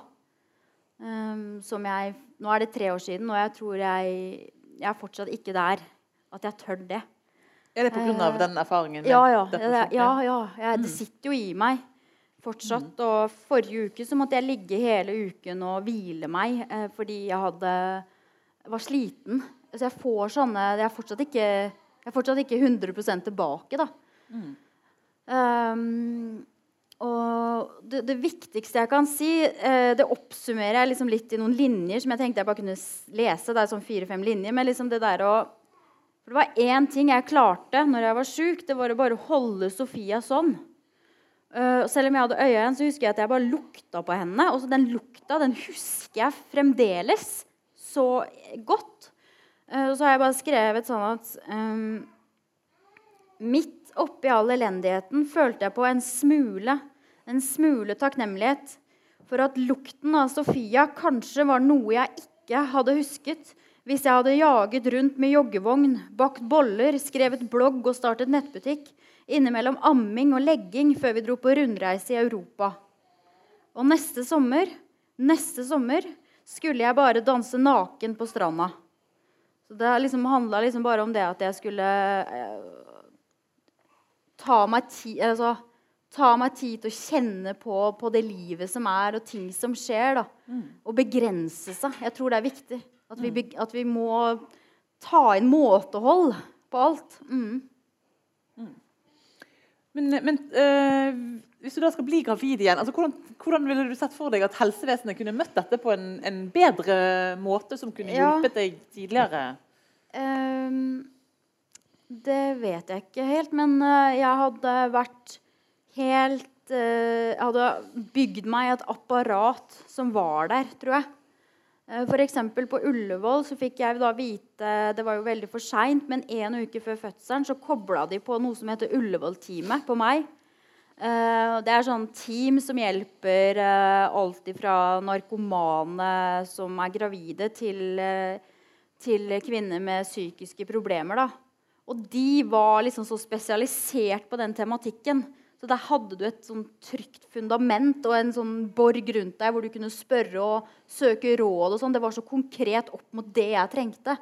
S3: Um, som jeg Nå er det tre år siden, og jeg tror jeg Jeg er fortsatt ikke der at jeg tør det.
S1: Er det pga.
S3: Uh,
S1: den erfaringen?
S3: Ja, ja. Det, ja, ja jeg, det sitter jo i meg fortsatt. Og forrige uke så måtte jeg ligge hele uken og hvile meg eh, fordi jeg hadde var sliten. Så jeg får sånne Jeg er fortsatt ikke, jeg er fortsatt ikke 100% tilbake, da. Um, og det, det viktigste jeg kan si, eh, det oppsummerer jeg liksom litt i noen linjer som jeg tenkte jeg bare kunne lese. Det er sånn fire-fem linjer. Men liksom det der å For det var én ting jeg klarte når jeg var sjuk. Det var å bare holde Sofia sånn. Uh, selv om jeg hadde øya igjen, så husker jeg at jeg bare lukta på henne. Og den lukta den husker jeg fremdeles så godt. Og så har jeg bare skrevet sånn at ehm, Oppi all elendigheten følte jeg på en smule, en smule takknemlighet for at lukten av Sofia kanskje var noe jeg ikke hadde husket hvis jeg hadde jaget rundt med joggevogn, bakt boller, skrevet blogg og startet nettbutikk innimellom amming og legging før vi dro på rundreise i Europa. Og neste sommer, neste sommer skulle jeg bare danse naken på stranda. Så det liksom handla liksom bare om det at jeg skulle eh, ta meg tid altså, ta meg tid til å kjenne på, på det livet som er, og ting som skjer. da. Og begrense seg. Jeg tror det er viktig. At vi, beg- at vi må ta inn måtehold på alt. Mm.
S1: Men, men øh, hvis du da skal bli gravid igjen, altså hvordan, hvordan ville du sett for deg at helsevesenet kunne møtt dette på en, en bedre måte, som kunne
S3: Ja.
S1: deg tidligere?
S3: Ehm, det vet jeg ikke helt, men eh, jeg hadde vært helt eh, Jeg hadde bygd meg et apparat som var der, tror jeg. Uh, F.eks. på Ullevål så fikk jeg da vite Det var jo veldig for seint, men en uke før fødselen så kobla de på noe som heter Ullevål-teamet på meg. Eh, det er sånn team som hjelper eh, alt fra narkomane som er gravide, til, eh, til kvinner med psykiske problemer. Da. Og de var liksom så spesialisert på den tematikken. Så der hadde du et sånn trygt fundament og en sånn borg rundt deg hvor du kunne spørre og søke råd. og sånn. Det var så konkret opp mot det jeg trengte.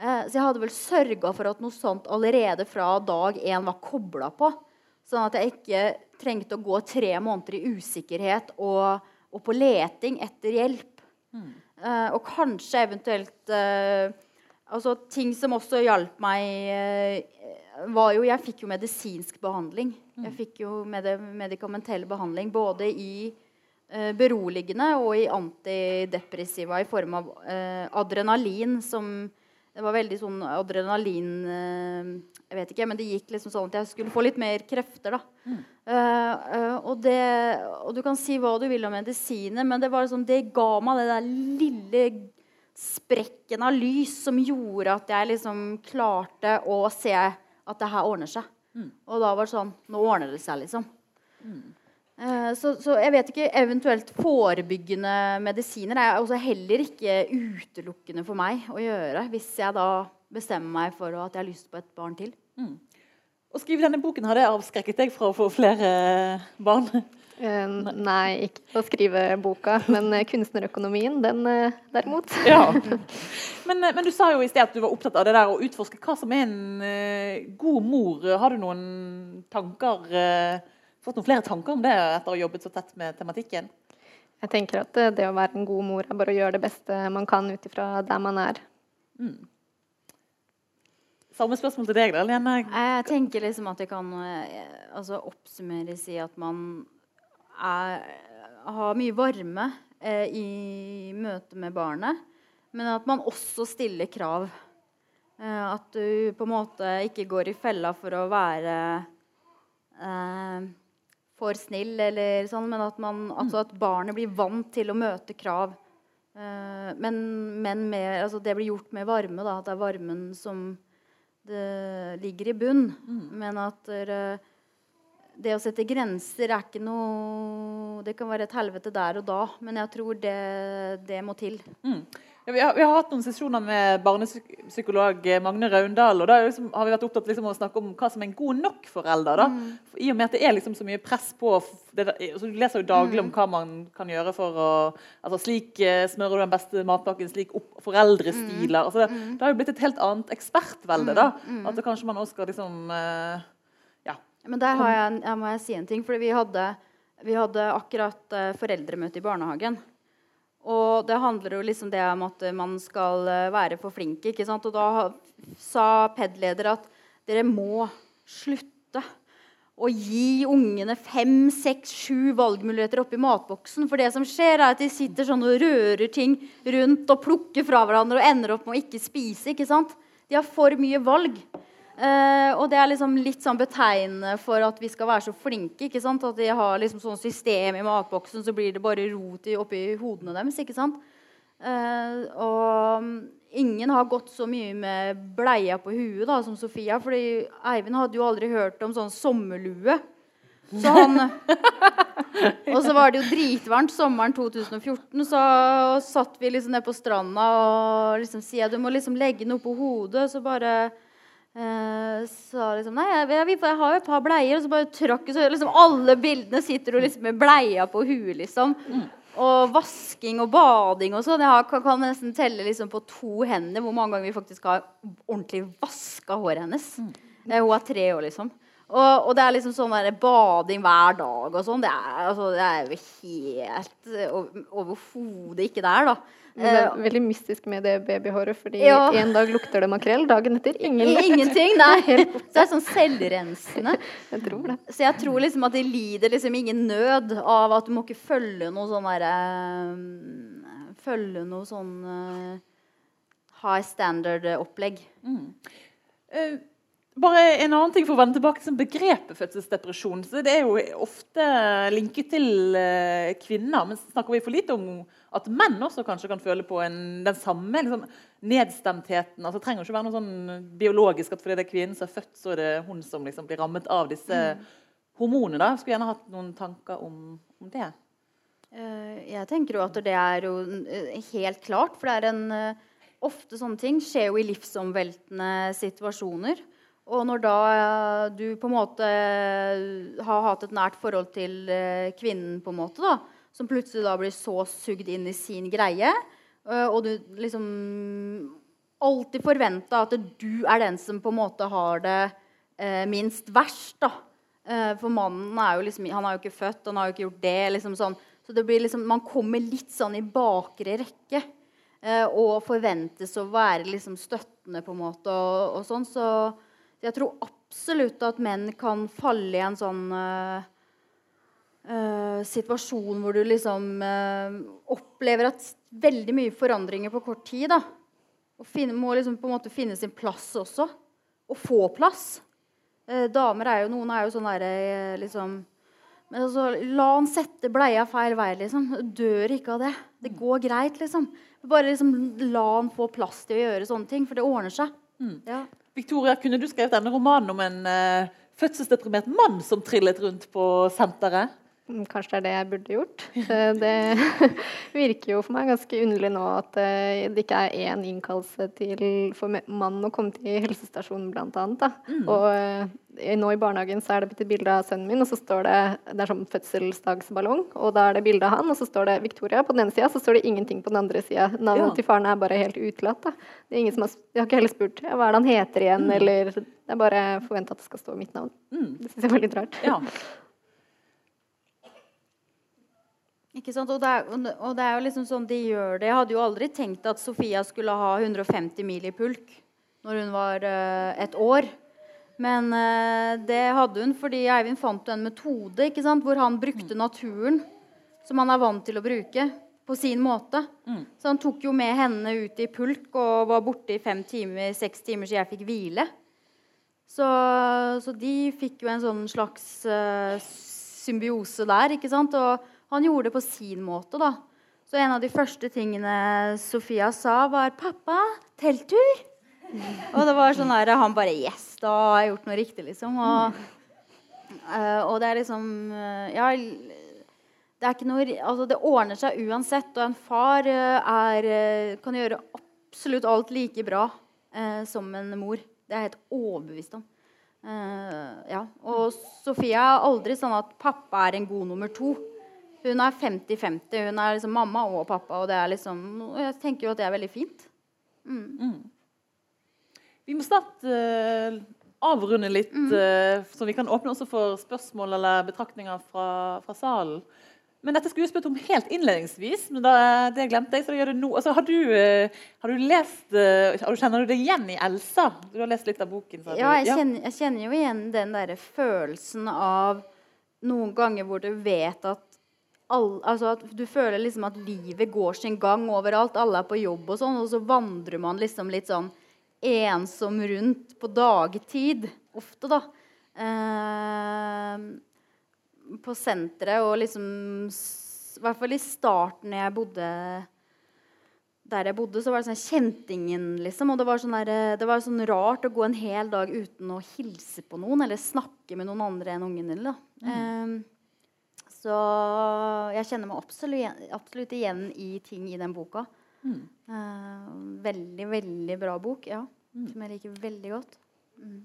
S3: Eh, så jeg hadde vel sørga for at noe sånt allerede fra dag én var kobla på. Sånn at jeg ikke trengte å gå tre måneder i usikkerhet og, og på leting etter hjelp. Mm. Uh, og kanskje eventuelt uh, altså, Ting som også hjalp meg, uh, var jo Jeg fikk jo medisinsk behandling. Mm. Jeg fikk jo med medikamentell behandling både i beroligende og i antidepressiva i form av adrenalin som det var veldig sånn adrenalin uh, Jeg vet ikke, men det gikk liksom sånn at jeg skulle få litt mer krefter. da. Mm. Uh, uh, og, det, og, du kan si hva du vil om medisiner, men det, var liksom, det ga meg det der lille sprekken av lys som gjorde at jeg liksom klarte å se at det her ordner seg. Mm. Og da var det sånn Nå ordner det seg, liksom. Mm. Eh, så, så, jeg vet ikke, eventuelt forebyggende medisiner er også heller ikke utelukkende for meg å gjøre hvis jeg da bestemmer meg for at jeg har lyst på et barn til. Mm.
S1: Å skrive denne boken, har det avskrekket deg fra å få flere barn?
S2: Uh, nei, ikke å skrive boka, men kunstnerøkonomien, den uh, derimot.
S1: ja. men, men, du sa jo i sted at du var opptatt av det der å utforske hva som er en uh, god mor. Har du noen tanker? fått noen flere tanker om det etter å ha jobbet så tett med tematikken?
S2: Jeg tenker at det å være en god mor er bare å gjøre det beste man kan ut ifra der man er. Mm.
S1: Samme spørsmål til deg, da, Lene.
S3: Jeg tenker liksom at det kan eh, altså, oppsummeres i at man er, har mye varme eh, i møte med barnet, men at man også stiller krav. Eh, at du på en måte ikke går i fella for å være eh, for snill, eller sånn, men at, man, altså at barnet blir vant til å møte krav. Uh, men, men med, altså det blir gjort med varme. Da, at det er varmen som det ligger i bunn. Mm. Men at det å sette grenser er ikke noe Det kan være et helvete der og da, men jeg tror det, det må til. Mm.
S1: Ja, vi, har, vi, har, hatt noen sesjoner med barnepsykolog Magne Raundal. og Da liksom, har vi vært opptatt liksom, å snakke om hva som er en god nok forelder. Mm. I og med at det er liksom så mye press på det, så Du leser jo daglig mm. om hva man kan gjøre for å altså, Slik uh, smører du den beste matpakken, slik opp foreldrestiler. Mm. Altså, det, mm. det, har jo blitt et helt annet ekspertvelde. da, mm. At det kanskje man også skal liksom.
S3: Men der har jeg, jeg må jeg si en ting. fordi vi hadde, vi hadde akkurat uh, foreldremøte i barnehagen. Og det handler jo liksom det om at man skal eh, være for flink. ikke sant? Og da sa PED-leder at dere må slutte å gi ungene fem, seks, sju valgmuligheter oppi matboksen. For det som skjer, er at de sitter sånn og rører ting rundt og plukker fra hverandre og ender opp med å ikke spise. ikke sant? De har for mye valg. Uh, og det er liksom litt sånn betegnende for at vi skal være så flinke. ikke sant? At de har liksom sånn system i matboksen, så blir det bare rot oppi hodene deres. ikke sant? Uh, og ingen har gått så mye med bleia på huet da, som Sofia. fordi Eivind hadde jo aldri hørt om sånn sommerlue. Så han Og så var det jo dritvarmt sommeren 2014, så satt vi liksom nede på stranda og liksom sier du må liksom legge noe på hodet. Så bare Uh, så liksom Nei, jeg, jeg, jeg, har jo et par bleier. Og så bare tråkk så liksom Alle bildene sitter du liksom med bleia på huet, liksom. Mm. Og vasking og bading og sånn. Jeg kan, kan, nesten telle liksom på to hender hvor mange ganger vi faktisk har ordentlig vaska håret hennes. Mm. Uh, hun er tre år, liksom. Og, og, det er liksom sånn der, bading hver dag og sånn. Det, altså, det, er jo helt over, overhodet ikke der, da.
S2: Det er eh, veldig mystisk med det babyhåret, fordi ja. en dag lukter det makrell, dagen etter ingen
S3: Ingenting, nei. Så det er sånn selvrensende.
S2: Jeg tror det.
S3: Så jeg tror liksom at de lider liksom ingen nød av at du må ikke følge noe sånn derre uh, Følge noe sånn uh, high standard-opplegg. Mm.
S1: Uh, bare en annen ting for å vende tilbake til begrepet fødselsdepresjon. så Det er jo ofte linket til kvinner, men snakker vi for lite om at menn også kanskje kan føle på en, den samme liksom, nedstemtheten. altså Det trenger ikke være noe sånn biologisk at fordi det er kvinnen som er født, så er det hun som liksom blir rammet av disse mm. hormonene. da. Jeg skulle gjerne hatt noen tanker om, om det.
S3: Eh, jeg tenker jo at det er jo eh, helt klart, for det er en eh, Ofte sånne ting skjer jo i livsomveltende situasjoner. Og når da du på en måte har hatt et nært forhold til kvinnen, på en måte da, som plutselig da blir så sugd inn i sin greie, og du liksom alltid forventa at du er den som på en måte har det minst verst, da. for mannen er jo liksom Han er jo ikke født, han har jo ikke gjort det. liksom sånn så det blir liksom, man kommer litt sånn i bakre rekke. Eh, og forventes å være liksom støttende på en måte. Og, og sånn. Så jeg tror absolutt at menn kan falle i en sånn uh, uh, situasjon hvor du liksom uh, opplever at veldig mye forandringer på kort tid. da. Og finne, må liksom på en måte finne sin plass også. Og få plass. Damer er jo Noen er jo sånn derre liksom men altså, la han sette bleia feil vei, liksom. Dør ikke av det. Det går greit, liksom. Bare liksom, la han få plass til å gjøre sånne ting, for det ordner seg. Mm. Ja.
S1: Victoria, kunne du skrevet denne romanen om en uh, fødselsdeprimert mann som trillet rundt på senteret?
S2: Kanskje det er det jeg burde gjort. Det virker jo for meg ganske underlig nå at eh, det ikke er én innkallelse til for mannen å komme til helsestasjonen, blant annet. Mm. Og eh, nå i barnehagen så er det et bilde av sønnen min, og så står det det er sånn fødselsdagsballong. Og da er det bilde av han, og så står det Victoria på den ene sida, så står det ingenting på den andre sida. Navnet ja. til faren er bare helt utelatt. Da. Det er ingen som har, jeg har ikke heller spurt hva er det han heter igjen, mm. eller Det er bare forventa at det skal stå mitt navn. Mm. Det syns jeg var litt rart.
S1: Ja.
S3: Ikke sant? Og det, er, og det, er, jo liksom sånn de gjør det. Jeg hadde jo aldri tenkt at Sofia skulle ha 150 mil i pulk når hun var uh, et år. Men uh, det hadde hun fordi Eivind fant en metode ikke sant? hvor han brukte naturen som han er vant til å bruke, på sin måte. Mm. Så han tok jo med henne ut i pulk og var borte i fem timer, seks timer så jeg fikk hvile. Så, så de fikk jo en sånn slags uh, symbiose der. ikke sant? Og han gjorde det på sin måte, da. Så en av de første tingene Sofia sa, var 'Pappa, telttur?' Og det var sånn der, han bare 'Yes, da har jeg gjort noe riktig', liksom. Og, uh, og det er liksom uh, Ja, det er ikke noe Altså, det ordner seg uansett. Og en far uh, er, kan gjøre absolutt alt like bra som en mor. Det er jeg helt overbevist om. ja. Og Sofia er aldri sånn at pappa er en god nummer to. Hun er 50-50. Hun er liksom mamma og pappa, og det liksom Jeg tenker jo at det er veldig fint. Mm. Mm.
S1: Vi må snart uh, avrunde litt, mm. uh, så vi kan åpne også for spørsmål eller betraktninger fra, fra salen. Men dette skulle vi spurt om helt innledningsvis, men da, det glemte jeg. så gjør det nå. Altså, har, du, har, du, lest har du, Kjenner du det igjen i Elsa? Du har lest litt av boken?
S3: Ja, jeg kjenner, jeg kjenner, jo igjen den der følelsen av noen ganger hvor du vet at all, altså at du føler liksom at livet går sin gang overalt. Alle er på jobb, og sånn, og så vandrer man liksom litt sånn ensom rundt på dagtid. Ofte, da. Eh, på senteret og liksom I hvert fall i starten jeg bodde der jeg bodde, så var det sånn kjentingen, liksom. Og det var, sånn der, det var sånn rart å gå en hel dag uten å hilse på noen eller snakke med noen andre enn ungen din. da. Mm. Eh, så jeg kjenner meg absolutt, absolutt igjen i ting i den boka. Mm. Uh, veldig, veldig bra bok, ja. Mm. Som jeg liker veldig godt. Mm.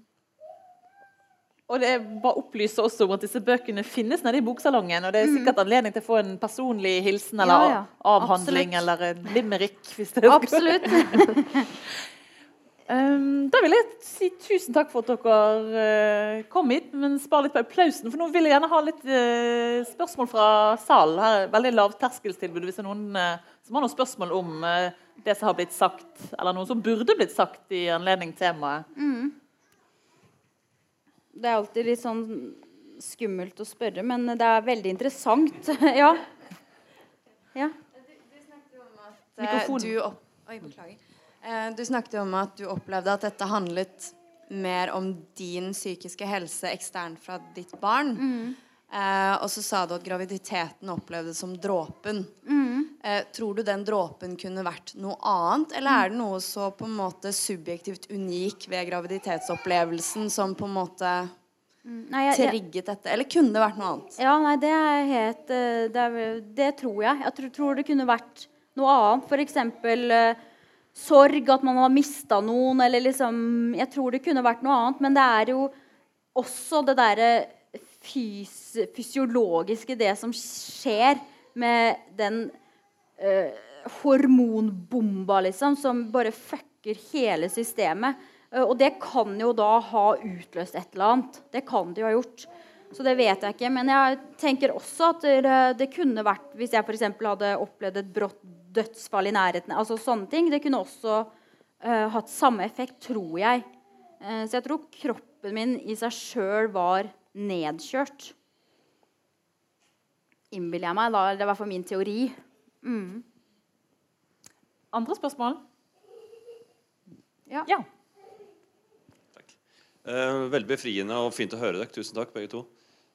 S1: Og det bare opplyse også om at disse bøkene finnes nede i boksalongen. Og det er mm. sikkert anledning til å få en personlig hilsen eller ja, ja. avhandling Absolutt. eller en limerick.
S3: Absolutt.
S1: Um, da vil jeg si tusen takk for at dere uh, kom hit, men spar litt på applausen. For nå vil jeg gjerne ha litt uh, spørsmål fra salen. Her er veldig lavterskeltilbud hvis det er noen uh, som har noen spørsmål om det som har blitt sagt, eller noe som burde blitt sagt i anledning temaet. Mm.
S3: Det er alltid litt sånn skummelt å spørre, men det er veldig interessant. ja. ja.
S4: Du, du snakket om at du opp... Oi, beklager. Eh, du snakket om at du opplevde at dette handlet mer om din psykiske helse eksternt fra ditt barn. Mm. Eh, og så sa du at graviditeten opplevdes som dråpen. Mm. Eh, tror du den dråpen kunne vært noe annet, eller er det noe så på en måte subjektivt unik ved graviditetsopplevelsen som på en måte mm. nei, jeg, trigget dette? Eller kunne det vært noe annet?
S3: Ja, nei, det er helt eh, Det, er, det tror jeg. Jeg tror, tror, det kunne vært noe annet. For Uh, sorg, at man har mista noen, eller liksom Jeg tror det kunne vært noe annet. Men det er jo også det derre fys fysiologiske, det som skjer med den øh, hormonbomba, liksom, som bare fucker hele systemet. Uh, og det kan jo da ha utløst et eller annet. Det kan det jo ha gjort. Så det vet jeg ikke. Men jeg tenker også at det kunne vært Hvis jeg f.eks. hadde opplevd et brått dødsfall i nærheten altså sånne ting, Det kunne også uh, hatt samme effekt, tror jeg. Uh, så jeg tror kroppen min i seg sjøl var nedkjørt. Innbiller jeg meg. Da. Det er i hvert fall min teori. Mm.
S1: Andre spørsmål?
S3: Ja. ja.
S5: Takk. Uh, veldig befriende og fint å høre dere. Tusen takk, begge to.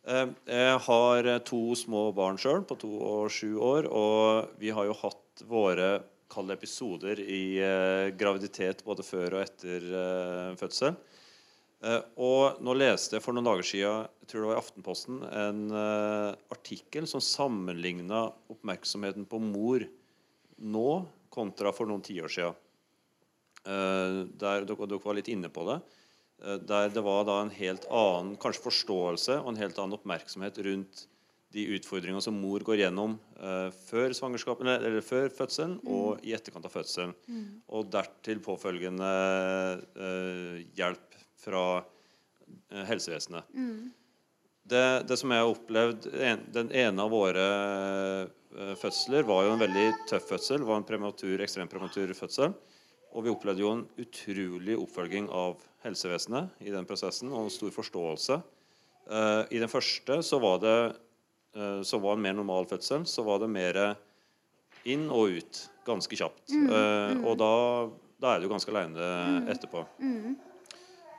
S5: Eh, jeg har to små barn sjøl, på to og sju år. Og vi har jo hatt våre kalde episoder i eh, graviditet både før og etter eh, fødsel. Eh, og nå leste jeg for noen dager siden jeg tror det var i Aftenposten, en artikkel som sammenligna oppmerksomheten på mor nå kontra for noen tiår siden. Der, dere, dere, var litt inne på det. Uh, der det var da en helt annen kanskje forståelse og en helt annen oppmerksomhet rundt de utfordringene som mor går gjennom før, eller før fødselen mm. og i etterkant av fødselen. Mm. Og dertil påfølgende hjelp fra eh, helsevesenet. Mm. Det, det, som jeg har opplevd en, Den ene av våre uh, fødsler var jo en veldig tøff fødsel. var en prematur, ekstremt prematur fødsel. Og vi opplevde jo en utrolig oppfølging av helsevesenet i den prosessen, og en stor forståelse. Uh, I den første så var det uh, så var en mer normal fødsel. Så var det mer inn og ut ganske kjapt. Mm, mm. Og da, da, er du ganske aleine mm. etterpå. Mm.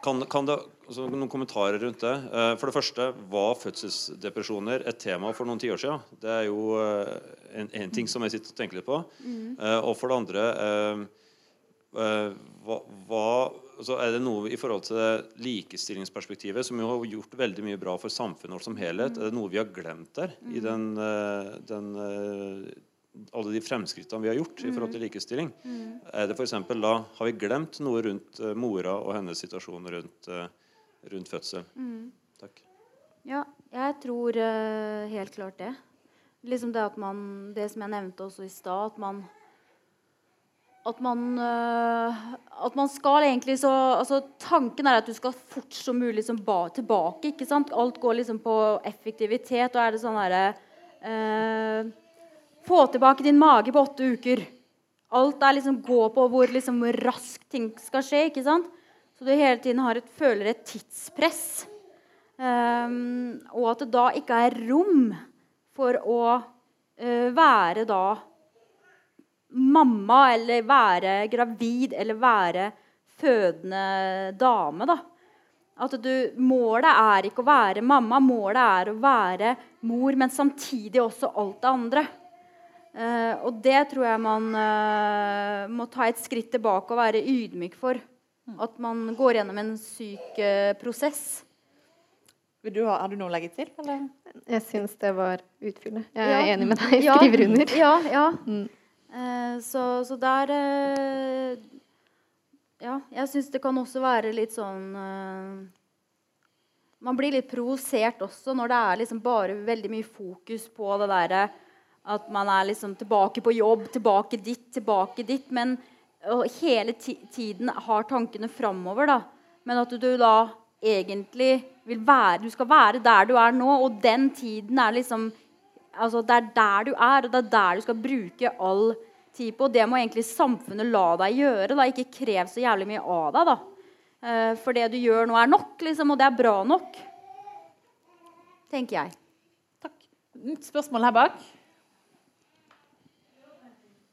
S5: Kan, kan det, altså noen kommentarer rundt det. Uh, for det første, Var fødselsdepresjoner et tema for noen tiår siden? Det er jo uh, en, en, ting som jeg sitter og tenker litt på. Mm. Og for det andre hva, hva, altså Er det noe i forhold til likestillingsperspektivet, som jo har gjort veldig mye bra for samfunnet vårt som helhet, mm. er det noe vi har glemt der? I mm. den, den alle de fremskrittene vi har gjort i forhold til mm. likestilling. Mm. Er det for eksempel, da, Har vi glemt noe rundt mora og hennes situasjon rundt, rundt fødsel? Mm. Takk.
S3: Ja, jeg tror helt klart det. Liksom det at man Det som jeg nevnte også i stad, at man at man, at man skal egentlig så altså Tanken er at du skal fort som mulig liksom tilbake. ikke sant? Alt går liksom på effektivitet. Og er det sånn herre få tilbake din mage på åtte uker. Alt er liksom gå på hvor liksom raskt ting skal skje. ikke sant? Så du hele tiden et, føler et tidspress. Um, og at det da ikke er rom for å uh, være da mamma eller være gravid eller være fødende dame. da. At du, Målet er ikke å være mamma, målet er å være mor, men samtidig også alt det andre. Uh, og det tror jeg man uh, må ta et skritt tilbake og være ydmyk for. At man går gjennom en syk uh, prosess.
S1: Du ha, har du noe å legge til? Eller?
S2: Jeg syns det var utfyllende. Jeg er ja. enig med deg. Jeg skriver under.
S3: Ja, ja. Mm. Så, så, der Ja, jeg syns det kan også være litt sånn Man blir litt provosert også når det er liksom bare veldig mye fokus på det derre at man er liksom tilbake på jobb, tilbake dit, tilbake dit. Men hele tiden har tankene framover. Da. Men at du da egentlig vil være Du skal være der du er nå, og den tiden er liksom altså Det er der du er, og det er der du skal bruke all tid på. Og det må egentlig samfunnet la deg gjøre. Da. Ikke krev så jævlig mye av deg. da. Eh, for det du gjør nå, er nok, liksom, og det er bra nok. Tenker jeg.
S1: Takk. Nytt spørsmål her bak.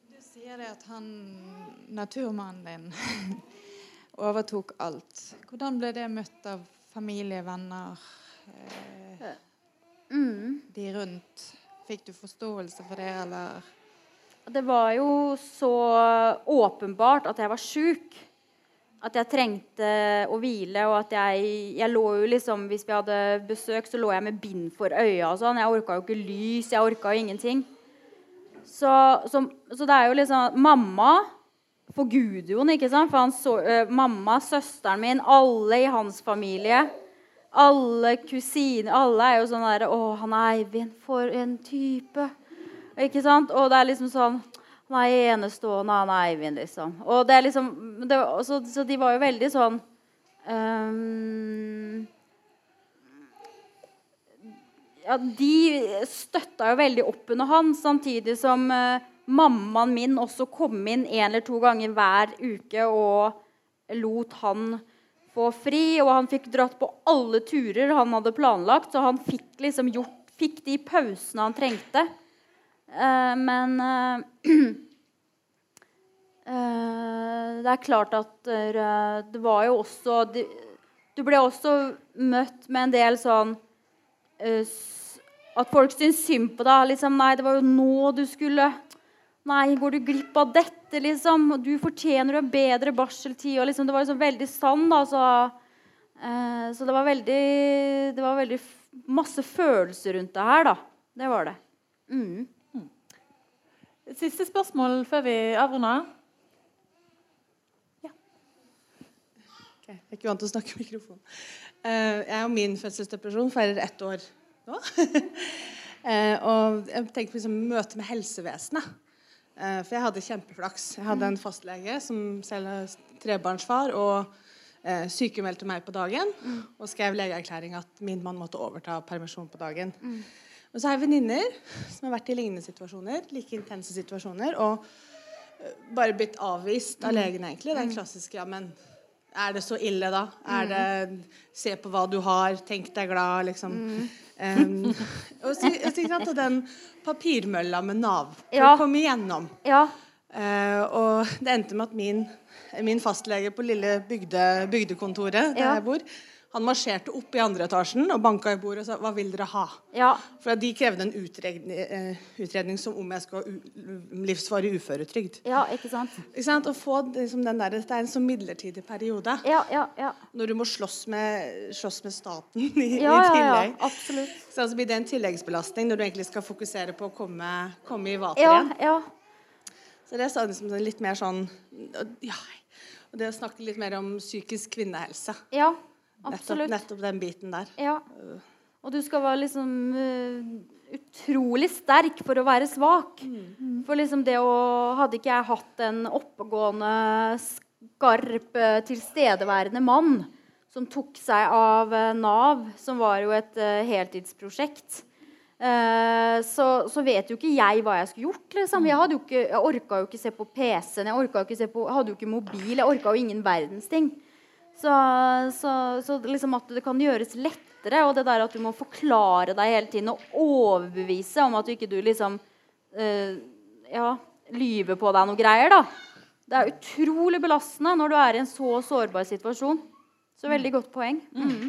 S6: Du sier det at han, naturmannen din overtok alt. Hvordan ble det møtt av familie, venner, eh, mm. de rundt? Fikk du forståelse for det, eller?
S3: Det var jo så åpenbart at jeg var sjuk. at jeg trengte å hvile, og at jeg, jeg lå jo liksom Hvis vi hadde besøk, så lå jeg med bind for øya og sånn. Jeg orka jo ikke lys, jeg orka jo ingenting. Så, så, så, det er jo liksom Mamma forguder jo ikke sant? For han så, uh, mamma, søsteren min, alle i hans familie alle kusiner Alle er jo sånn der 'Å, han Eivind, for en type.' Ikke sant? Og det er liksom sånn han er enestående, han er Eivind, liksom. Og det er liksom, det, så, så, de var jo veldig sånn um, ja, De støtta jo veldig opp under han, samtidig som uh, mammaen min også kom inn en eller to ganger hver uke og lot han få fri. Og han fikk dratt på alle turer han hadde planlagt, så han fikk liksom gjort fikk de pausene han trengte. Uh, men uh, det er klart at det var jo også Du, du ble også møtt med en del sånn At folk syntes synd på deg. Liksom, 'Nei, det var jo nå du skulle Nei, går du glipp av dette, liksom? Du fortjener en bedre barseltid. Og liksom, det var liksom veldig sann, da. Så, så det var veldig Det var veldig masse følelser rundt det her, da. Det var det. Mm.
S1: Siste spørsmål før vi avrunder.
S7: Ja. Okay, jeg er ikke vant til å snakke i mikrofon. Uh, jeg og min fødselsdepresjon feirer ett år nå. uh, og jeg tenker på liksom, møte med helsevesenet. Uh, for jeg hadde kjempeflaks. Jeg hadde en fastlege som selv er trebarnsfar. og uh, sykemeldte meg på dagen mm. og skrev legeerklæring at min mann måtte overta permisjon på dagen. Mm. Og så har jeg venninner som har vært i lignende situasjoner, like intense situasjoner, og eh, bare blitt avvist av mm. legen, egentlig. Den mm. klassiske ja, men er det så ille, da? Er det Se på hva du har, tenk deg glad, liksom. Um, og, så, og, den papirmølla med Nav ja. Kom igjennom.
S3: Ja.
S7: Uh, og det endte med at min, min fastlege på lille bygde, bygdekontoret der ja. jeg bor, han marsjerte opp i andre etasjen og banka i bordet og sa 'Hva vil dere ha?'
S3: Ja.
S7: For de krevde en utredning, uh, utredning som om jeg skulle ha livsvarig uføretrygd.
S3: Ja, ikke sant?
S7: Ikke sant? Å få liksom den der, Det er en sånn midlertidig periode.
S3: Ja, ja, ja.
S7: Når du må slåss med, slåss med staten i,
S3: ja,
S7: i tillegg.
S3: Ja, absolutt.
S7: Så altså blir det en tilleggsbelastning når du egentlig skal fokusere på å komme, komme i vater
S3: ja,
S7: igjen.
S3: Ja.
S7: Så det er liksom litt mer sånn ja, og det å snakke litt mer om psykisk kvinnehelse.
S3: Ja,
S7: Absolutt. Nettopp, nettopp, den biten der.
S3: Ja. Og du skal være liksom uh, utrolig sterk for å være svak. Mm. For liksom det å Hadde ikke jeg hatt en oppegående, skarp, eh, tilstedeværende mann som tok seg av uh, Nav, som var jo et uh, heltidsprosjekt så, så, vet jo ikke jeg hva jeg skulle gjort. Liksom. Jeg, hadde jo ikke, jeg orka jo ikke se på PC-en, jeg, ikke se på, hadde jo ikke mobil. Jeg orka jo ingen verdens ting. Så, så, så liksom at det kan gjøres lettere, og det der at du må forklare deg hele tiden og overbevise om at du ikke du liksom øh, ja, lyver på deg noe greier. da. Det er utrolig belastende når du er i en så sårbar situasjon. Så veldig godt poeng. Mm.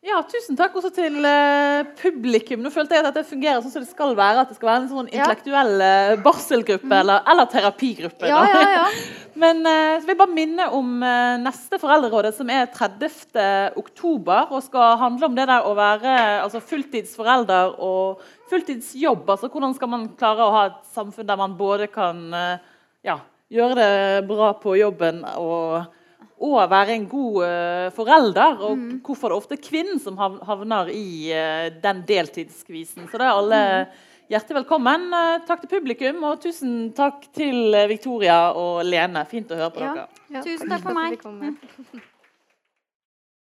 S1: Ja, tusen takk også til uh, publikum. Nå følte jeg at dette fungerer sånn som det skal være. At det skal være en sånn intellektuell uh, barselgruppe mm. eller, eller, terapigruppe.
S3: Ja, ja, ja.
S1: Men uh, så vil jeg bare minne om neste Foreldrerådet, som er 30. oktober, og skal handle om det der å være altså, fulltidsforelder og fulltidsjobb. Altså hvordan skal man klare å ha et samfunn der man både kan ja, gjøre det bra på jobben og og være en god uh, forelder. Og mm. hvorfor det er ofte kvinnen som havner i uh, den deltidsskvisen. Så det er alle mm. hjertelig velkommen. Uh, takk til publikum, og tusen takk til Victoria og Lene. Fint å høre på ja. dere.
S3: Ja. Tusen takk for meg.